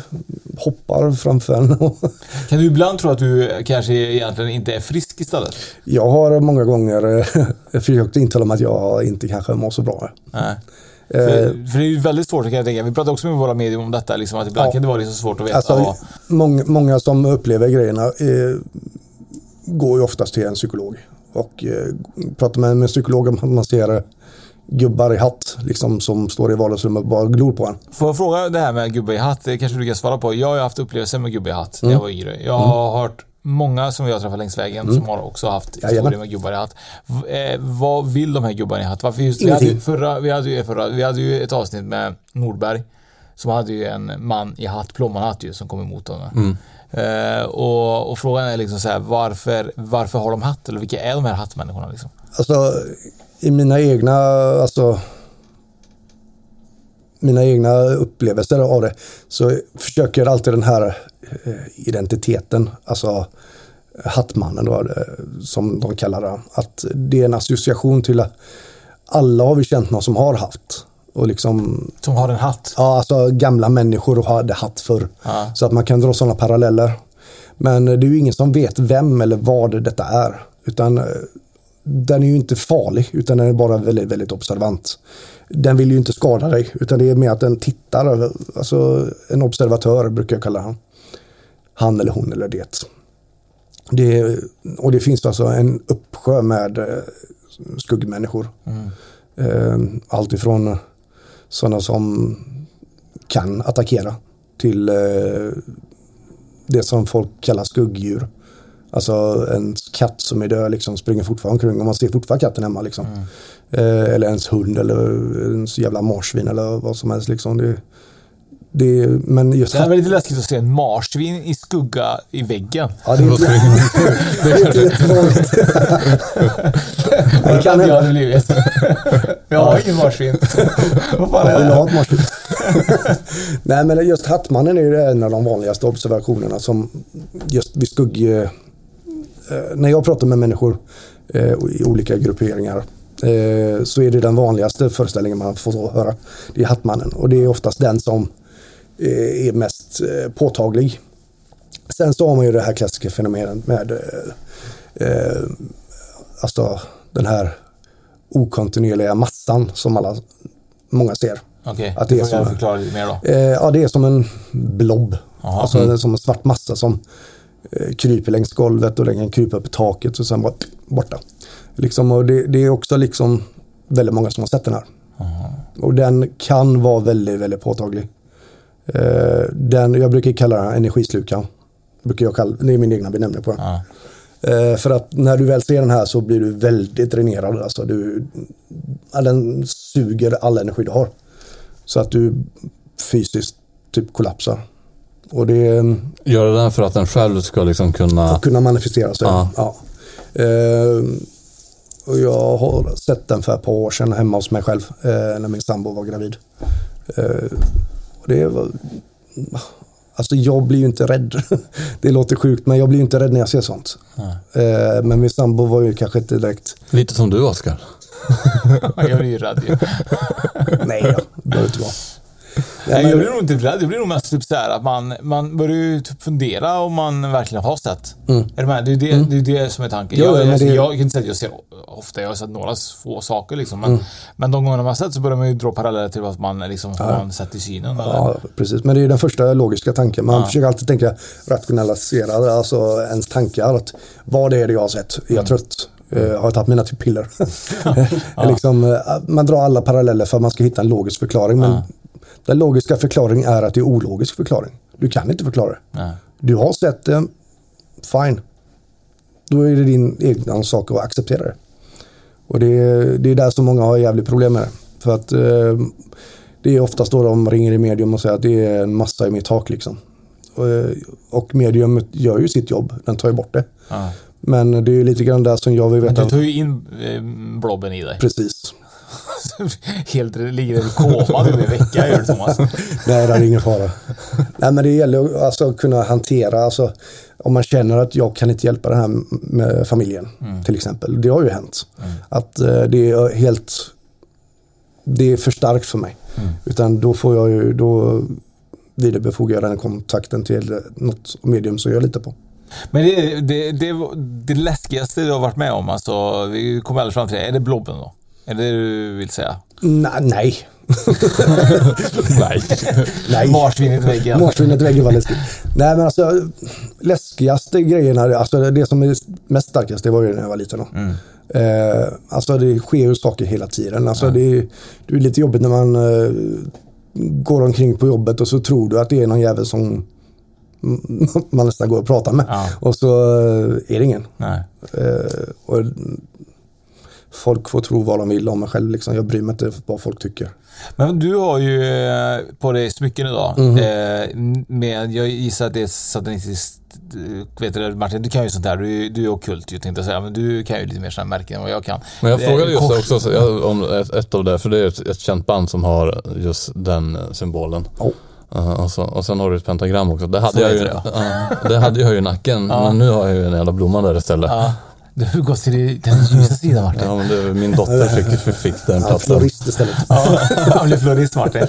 hoppar framför en. Kan du ibland tro att du kanske egentligen inte är frisk istället? Jag har många gånger eh, försökt intala mig att jag inte kanske mår så bra. Nej. Eh, För, för det är ju väldigt svårt kan jag tänka. Vi pratade också med våra medium om detta, liksom, att ibland Ja. kan det vara liksom svårt att veta. Alltså, vad- många, många som upplever grejerna eh, går ju oftast till en psykolog. Och eh, pratar med en psykolog om att man ser gubbar i hatt liksom, som står i vardagsrummet och bara glor på en. Får jag fråga det här med gubbe i hatt? Det kanske du kan svara på. Jag har haft upplevelser med gubbe i hatt när Mm. jag var yngre. Jag har hört många som jag har träffat längs vägen Mm. som har också haft historier med gubbar i hatt. Eh, vad vill de här gubbarna i hatt? Varför just, vi, hade förra, vi, hade ju förra, vi hade ju ett avsnitt med Nordberg som hade ju en man i hatt, plommonhatt ju, som kom emot honom. Mm. Eh, och, och frågan är liksom så här, varför, varför har de hatt? Eller vilka är de här hattmänniskorna liksom? Alltså i mina egna, alltså mina egna upplevelser av det så försöker alltid den här identiteten, alltså hattmannen då, eh, som de kallar det, att det är en association till att alla har vi känt någon som har haft. Och liksom, Som har en hatt? ja, alltså gamla människor hade hatt förr. Ja. Så att man kan dra sådana paralleller. Men det är ju ingen som vet vem eller vad detta är. Utan eh, den är ju inte farlig, utan den är bara väldigt, väldigt observant. Den vill ju inte skada dig, utan det är mer att den tittar. Alltså en observatör brukar jag kalla han. Han eller hon eller det. det och det finns alltså en uppsjö med eh, skuggmänniskor. Mm. Eh, Allt ifrån sådana som kan attackera till eh, det som folk kallar skuggdjur. Alltså en katt som är död liksom springer fortfarande omkring och man ser fortfarande katten hemma liksom. Eh, eller ens hund eller ens jävla marsvin eller vad som helst liksom. Det, det, men just Det är väl lite läskigt att se en marsvin i skugga i väggen. Ja, det är inte, det är inte jättevanligt. Det kan jag hade blivit. Jag har ingen marsvin. Vad fan är Vill det? ha ett marsvin? Nej men just Hattmannen är ju en av de vanligaste observationerna som just vid skugg... eh, När jag pratar med människor eh, i olika grupperingar eh, så är det den vanligaste föreställningen man får höra. Det är Hattmannen och det är oftast den som är mest eh, påtaglig. Sen så har man ju det här klassiska fenomenet med eh, eh, alltså den här okontinuerliga massan som alla, många ser. Okej, Att det får jag förklara lite mer då. Eh, ja, det är som en blob. Jaha. Alltså Mm. som en svart massa som eh, kryper längs golvet och den kan krypa upp i taket och sen bara borta. Liksom, och det, det är också liksom väldigt många som har sett den här. Och den kan vara väldigt, väldigt påtaglig. Eh, den, jag brukar kalla den energislukaren. Brukar jag kalla, det är min egna benämning på den. Eh, för att när du väl ser den här så blir du väldigt dränerad. Alltså du, den suger all energi du har. Så att du fysiskt typ kollapsar. Och det Gör det den för att den själv ska liksom kunna... kunna manifestera sig. Ja. Ja. Eh, och jag har sett den för ett par år sedan hemma hos mig själv eh, när min sambo var gravid. Och det var, alltså jag blir ju inte rädd. det låter sjukt men jag blir ju inte rädd när jag ser sånt. Eh, men min sambo var ju kanske inte direkt... Lite som du Oskar. Jag blir ju rädd ju. Nej då, det behöver inte vara. Nej, jag blir nog inte rädd. Jag blir nog mest typ så att man, man börjar ju typ fundera om man verkligen har sett. Mm. Är du med? Det är det, det, är det som är tanken. Jo, jag, jag, det- jag kan inte säga att jag ser ofta, jag har sett några få saker liksom. Men, Mm. men de gångerna man har sett så börjar man ju dra paralleller till vad man liksom har Ja. man sett i synen. Eller? Ja, precis. Men det är den första logiska tanken. Man Ja. försöker alltid tänka rationalisera, alltså ens tankar. Att vad är det jag har sett? Är jag trött? Eh, har jag tagit mina typ piller? liksom, eh, man drar alla paralleller för att man ska hitta en logisk förklaring. Men den logiska förklaringen är att det är ologisk förklaring. Du kan inte förklara det. Nej. Du har sett det, fine. Då är det din egna sak att acceptera det. Och det, är- det är där som många har jävligt problem med det. För att eh, det är oftast då de ringer i medium och säger att det är en massa i mitt tak liksom. Och, eh, och medium gör ju sitt jobb, den tar ju bort det. Ja. Men det är ju lite grann där som jag vill Men veta. du tar ju in eh, blobben i dig. Precis. Helt ligger i koma typ i en vecka gör Thomas. Nej, det är ingen fara. Nej, men det gäller att alltså, kunna hantera, alltså, om man känner att jag kan inte hjälpa den här med familjen Mm. till exempel. Det har ju hänt. Att eh, det är helt, det är för starkt för mig. Mm. Utan då får jag ju, då vidarebefordrar jag den kontakten till något medium som jag litar på. Men det, det, det, det läskigaste du har varit med om, alltså, vi kommer aldrig fram till det. Är det blobben då? Är det det du vill säga? Nej. nej. Nej. Nej. Marsvinet väggen. Marsvinet väggen var läskigt. Nej men alltså läskigaste grejerna, alltså det som är mest starkast det var ju när jag var liten. Då. Mm. Eh, alltså det sker ju saker hela tiden. Alltså det, är, det är lite jobbigt när man eh, går omkring på jobbet och så tror du att det är någon jävel som man nästan går och pratar med. Och så eh, är det ingen. Nej. Eh, och folk får tro vad de vill om mig själv. Liksom. Jag bryr mig inte vad folk tycker. Men du har ju eh, på dig smycken idag. Mhm. Eh, med, jag gissar att det är satanistiskt. eh, Vet du Martin, du kan ju sånt här. Du, du är ockult ju tänkte jag säga. Men du kan ju lite mer sådana märken än vad jag kan. Men jag Det frågade just kors- också jag, om ett, ett av det, för det är ett, ett känt band som har just den symbolen. Uh, och, så, och sen har du ett pentagram också. Det hade, Så jag ju, det, ja, det hade jag ju i nacken, men nu har jag ju en jävla blomma där istället. Ja, du har gått till den ljusa sidan Martin. Ja, men det, min dotter fick, fick den Ja, platsen. florist istället. Ja, han blir florist Martin.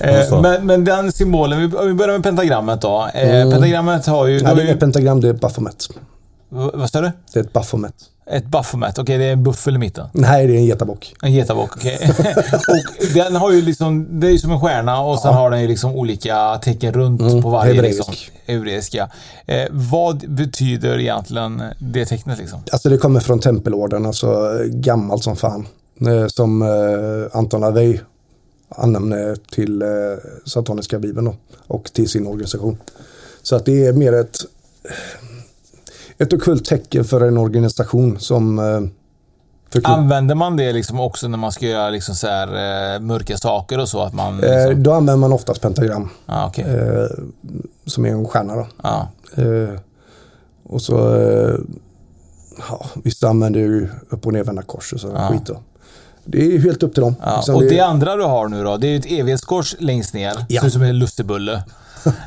Eh, men, men den symbolen, vi, börjar med pentagrammet då. Eh, Mm. Pentagrammet har ju... Nej, det är ju inget pentagram, det är Baphomet. v- vad sa du? Det är ett Baphomet. Ett buffermat. Okej, det är en buffel i mitten. Nej, det är en getabock. En getabock, okej. och den har ju liksom, det är ju som en stjärna och sen har den ju liksom olika tecken runt Mm, på varje. hebreisk. Liksom, hebreiska. Eh, vad betyder egentligen det tecknet liksom? Alltså det kommer från tempelorden, alltså gammalt som fan. Eh, Som eh, Anton LaVey använde till eh, sataniska bibeln då, och till sin organisation. Så att det är mer ett... ett ockult tecken för en organisation som eh, Använder man det liksom också när man ska göra liksom så här, eh, mörka saker och så? Att man, liksom... Eh, då använder man oftast pentagram. ah, okay. Eh, som är en stjärna då. ah. Och så, ja, vissa använder ju upp och nervända kors och sådana Ja. skit då. Det är helt upp till dem. Ja, Liksom och det... det- andra du har nu då, det är ju ett evighetskors längst ner. Ja. Ser ut som en lussebulle.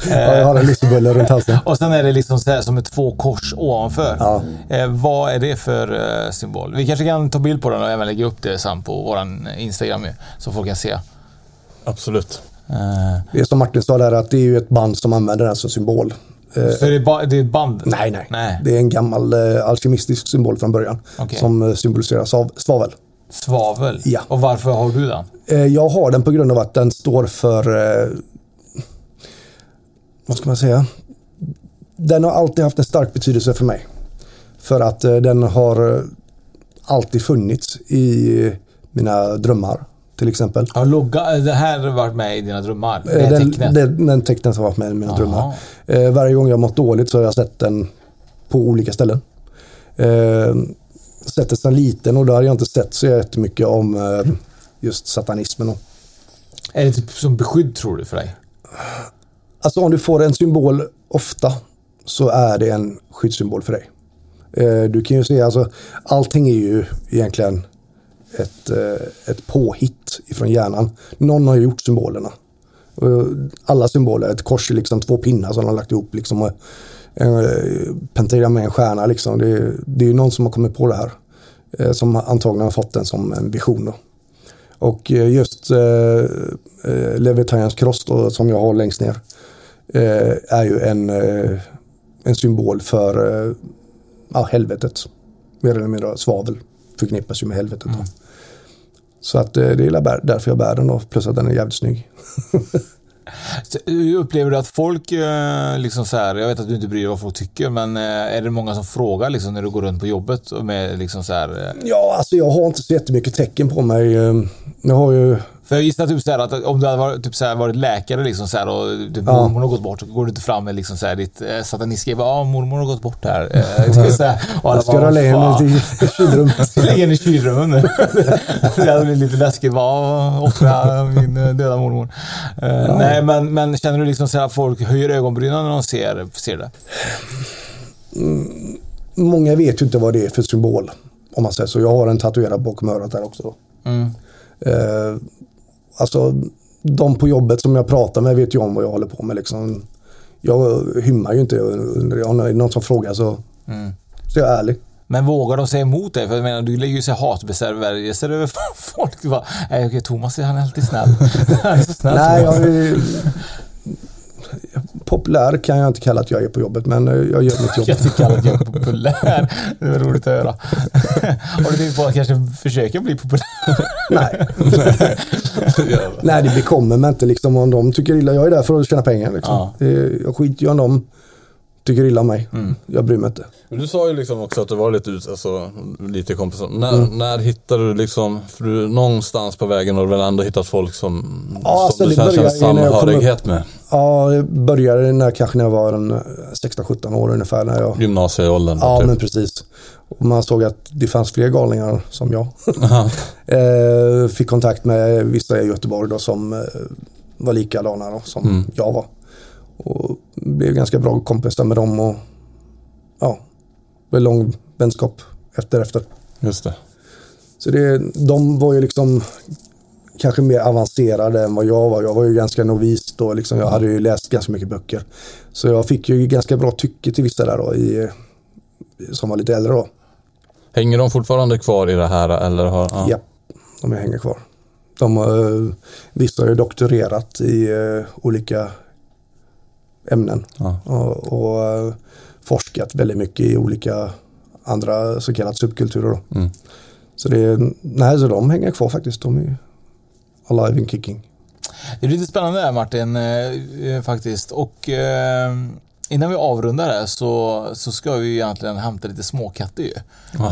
Ja, jag har en lussebulle runt halsen. Och sen är det liksom så här som ett två kors ovanför. Ja. Eh, vad är det för eh, symbol? Vi kanske kan ta bild på den och även lägga upp det sen på våran Instagram så folk kan se. Absolut. Eh, Det är som Martin sa där att det är ju ett band som använder den som symbol. Eh, så är det, ba- det är ett band? nej, nej, Nej. Det är en gammal eh, alkemistisk symbol från början. Okej. Som eh, symboliserar sav- svavel. Svavel? Ja. Och varför har du den? Eh, jag har den på grund av att den står för... Eh, vad ska man säga? Den har alltid haft en stark betydelse för mig. För att eh, den har eh, alltid funnits i mina drömmar. Till exempel. Har logga, eh, det här har varit med i dina drömmar? Det här den, tecknet? den, den tecknen som har varit med i mina Jaha. drömmar. Eh, varje gång jag mått dåligt så har jag sett den på olika ställen. Eh, sett det sedan liten och då har jag inte sett så jättemycket om eh, just satanismen. Och. Är det typ som beskydd tror du för dig? Alltså om du får en symbol ofta så är det en skyddssymbol för dig. Eh, du kan ju se, alltså allting är ju egentligen ett, eh, ett påhitt ifrån hjärnan. Någon har gjort symbolerna. Alla symboler, ett kors är liksom två pinnar som de har lagt ihop. Liksom, och en eh, pentagram med en stjärna. Liksom. Det, är- det är ju någon som har kommit på det här. eh, Som antagligen har fått den som en vision. Då. Och eh, just eh, eh, kross då, som jag har längst ner eh, är ju en, eh, en symbol för eh, ja, helvetet. Mer eller mindre svavel förknippas ju med helvetet. Då. Så att eh, det är där- därför jag bär den då, plus att den är jävligt snygg. Hur Upplever du att folk, eh, liksom så här, jag vet att du inte bryr dig vad folk tycker, men eh, är det många som frågar liksom, när du går runt på jobbet och med liksom så här, eh, Ja, alltså jag har inte så jättemycket tecken på mig. eh, Jag har ju... För jag gissar typ så här att om du hade varit, typ så här, varit läkare liksom så här, och typ Ja. mormor har gått bort, så går du inte fram med liksom så här, ditt eh, satanistskriv. Ja, mormor har gått bort här. Eh, det är så här, och alla Jag ska bara, "Fan." den i kylrummet. Lägg in i kylrummet det hade blivit lite läskigt. Offra min eh, döda mormor. Eh, Nej, men, men känner du liksom så här att folk höjer ögonbrynen när de ser, ser det? Mm, många vet ju inte vad det är för symbol. Om man säger så. Jag har en tatuerad bakom örat där också. Mm. Eh, alltså, de på jobbet som jag pratar med vet ju om vad jag håller på med. Liksom. Jag hymmar ju inte. Om det är någon som frågar så, Mm. så är jag ärlig. Men vågar de säga emot dig? För jag menar, du lägger ju så hatbesvärjelser över folk. Du bara, Nej, okej, Thomas han är alltid snäll. han är så snäll. Nej, jag populär kan jag inte kalla att jag är på jobbet, men eh, jag gör mitt jobb. Jag tycker att jag är populär. Det var roligt att höra. Har du tänkt på att kanske försöka bli populär? Nej. Nej, det bekommer mig inte liksom om de tycker illa. Jag är där för att tjäna pengar. Liksom. Ja. Det- Jag skiter ju om de tycker illa om mig. Mm. Jag bryr mig inte. Men du sa ju liksom också att du var lite ut, alltså, lite kompisar. När, Mm. när hittade du liksom, för du någonstans på vägen har du väl ändå hittat folk som, Ja, alltså, som du det sen känner samhörighet med? Ja, jag började när, kanske när jag var en, eh, 16-17 år ungefär. När jag, Gymnasieåldern? ja, typ. men precis. Och man såg att det fanns fler galningar som jag. Eh, fick kontakt med vissa i Göteborg då som eh, var likadana då, som Mm. jag var. Och blev ganska bra kompisar med dem och ja, blev lång vänskap efter efter. Just det. Så det, de var ju liksom kanske mer avancerade än vad jag var. Jag var ju ganska novis då. Liksom. Jag hade ju läst ganska mycket böcker. Så jag fick ju ganska bra tycke till vissa där då, i, som var lite äldre då. Hänger de fortfarande kvar i det här eller har... Ja, de hänger kvar. De, eh, vissa har ju doktorerat i eh, olika ämnen Ja. och, och eh, forskat väldigt mycket i olika andra så kallade subkulturer. Mm. Så, det, nej, så de hänger kvar faktiskt. De är alive and kicking. Det är lite spännande där Martin, eh, eh, faktiskt. Och eh, innan vi avrundar det här så, så ska vi ju egentligen hämta lite småkatter ju.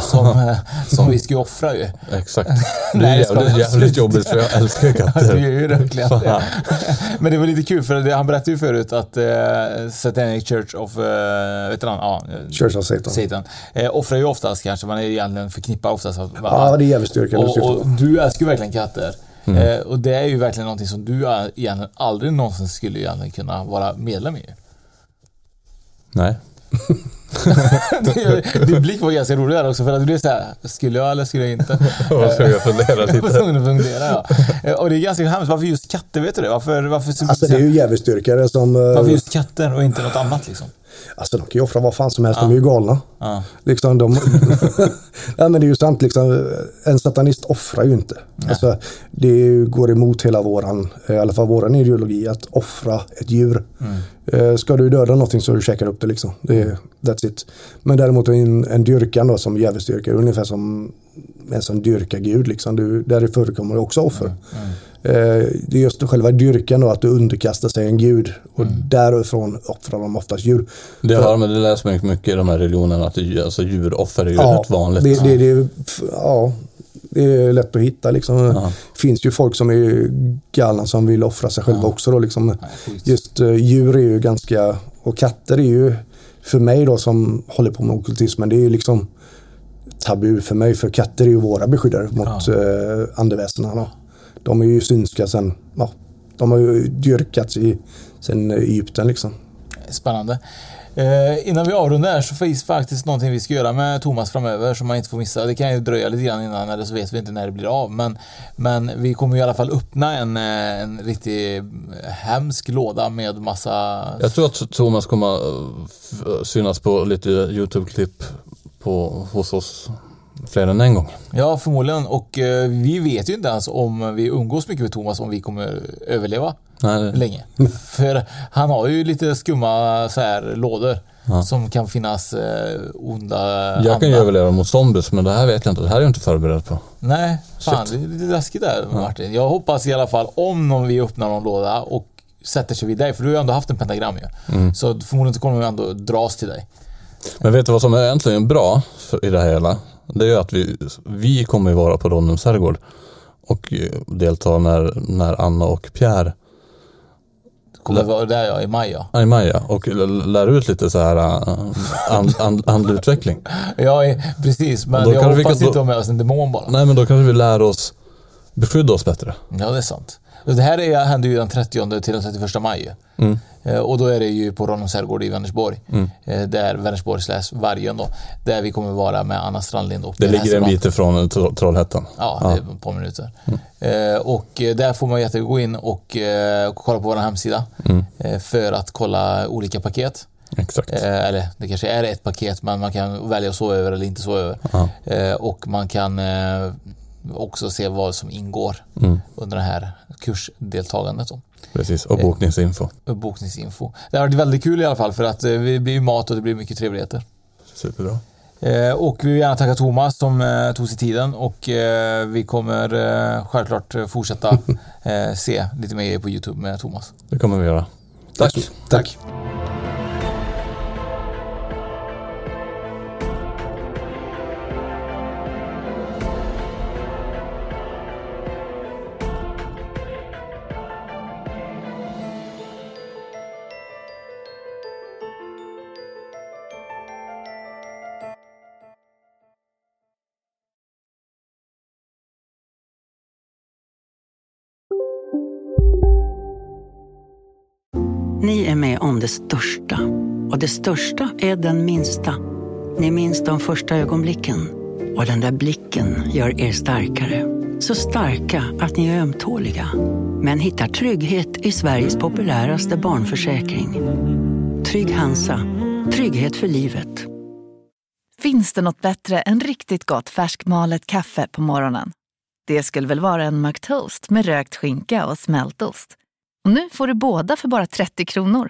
Som, som vi ska ju offra ju. Exakt. Det är jävligt, jävligt jobbigt för jag älskar katter. Du gör ju verkligen det. Men det var lite kul för det, han berättade ju förut att eh, Satanic Church of, eh, vet du han? Ja, Church of Satan. Satan. Eh, offrar ju oftast kanske, man är egentligen förknippar oftast att Ja, det är djävulsdyrkan det och, och du älskar ju verkligen katter. Mm. Eh, och det är ju verkligen någonting som du egentligen aldrig någonsin skulle egentligen kunna vara medlem i. Nej. Din blick var ganska rolig där också för att du blev såhär, skulle jag eller skulle jag inte? Vad ska jag fundera lite? Jag tvungen att fundera ja. Eh, Och det är ganska hemskt, varför just katter, vet du det? Varför, varför, Alltså det är ju djävulsdyrkare som... eh, varför just katter och inte något annat liksom? Alltså de kan ju offra vad fan som helst, Ja. de är ju galna. Ja. Liksom de... ja men det är ju sant liksom, en satanist offrar ju inte. Alltså, det går emot hela våran, i alla fall våran ideologi, att offra ett djur. Mm. Eh, Ska du döda någonting så du käkar upp det liksom. Det är, that's it. Men däremot en, en dyrkan då som djävulsdyrkare, ungefär som en som dyrkar Gud liksom. Du, där det förekommer också offer. Mm. Eh, Det är just själva dyrkan då, att du underkastar sig en gud. Och Mm. därifrån offrar de oftast djur. Det För- har men det läser man mycket i de här religionerna att det, alltså, djuroffer är ju rätt vanligt. Det, det, det, ja, det är lätt att hitta. Liksom. Det finns ju folk som är galna som vill offra sig själva också. Då, liksom. Just uh, djur är ju ganska, och katter är ju för mig då som håller på med ockultismen, det är ju liksom tabu för mig. För katter är ju våra beskyddare mot uh, andeväsena. De är ju synska sen, ja, de har ju dyrkats i, sen Egypten liksom. Spännande. Eh, innan vi avrundar här så finns faktiskt någonting vi ska göra med Thomas framöver som man inte får missa. Det kan ju dröja lite grann innan eller så vet vi inte när det blir av. Men, men vi kommer ju i alla fall öppna en, eh, en riktigt hemsk låda med massa... Jag tror att Thomas kommer att f- synas på lite YouTube-klipp på, hos oss fler än en gång. Ja, förmodligen. Och eh, vi vet ju inte ens om vi umgås mycket med Thomas om vi kommer överleva Nej, det- länge. För han har ju lite skumma så här, lådor Ja. som kan finnas eh, onda Jag kan ju andar. överleva mot zombies men det här vet jag inte. Det här är jag inte förberedd på. Nej, fan Shit. det är lite läskigt där Martin. Jag hoppas i alla fall om någon vi öppnar någon låda och sätter sig vid dig, för du har ju ändå haft en pentagram ju. Mm. Så förmodligen kommer vi ändå dras till dig. Men vet du vad som är egentligen bra i det här hela? Det är att vi, vi kommer vara på Ronnums herrgård och delta när, när Anna och Pierre Kommer vara där ja, i maj ja. I maj ja. och lär ut lite så här and, and, andlig utveckling. Ja, precis. Men jag kan vi- hoppas då- inte ha med oss en demon bara. Nej men då kanske vi lär oss beskydda oss bättre. Ja, det är sant. Det här är, händer ju den 30 till den 31 maj. Mm. Eh, Och då är det ju på Ronnums herrgård i Vänersborg. Mm. Eh, Där Vänersborg slash Vargön då. Där vi kommer vara med Anna Strandlind och Det ligger en bit ifrån Tro- Trollhättan. Ja, det är ett par minuter. Eh, och eh, där får man jättegärna gå in och eh, kolla på vår hemsida Mm. eh, för att kolla olika paket. Exakt. Eh, eller det kanske är ett paket men man kan välja att sova över eller inte sova över. Ja. Eh, och man kan eh, också se vad som ingår Mm. under det här kursdeltagandet. Då. Precis, och bokningsinfo. Och Bokningsinfo. Det har varit väldigt kul i alla fall för att eh, det blir ju mat och det blir mycket trevligheter. Superbra. Eh, och vi vill gärna tacka Thomas som eh, tog sig tiden och eh, vi kommer eh, självklart eh, fortsätta eh, se lite mer på Youtube med Thomas. Det kommer vi göra. Tack. Tack. Ni det största. Och det största är den minsta. Ni minns de första ögonblicken. Och den där blicken gör er starkare. Så starka att ni är ömtåliga. Men hittar trygghet i Sveriges populäraste barnförsäkring. Trygg Hansa. Trygghet för livet. Finns det något bättre än riktigt gott färskmalet kaffe på morgonen? Det skulle väl vara en McToast med rökt skinka och smältost. Och nu får du båda för bara 30 kronor.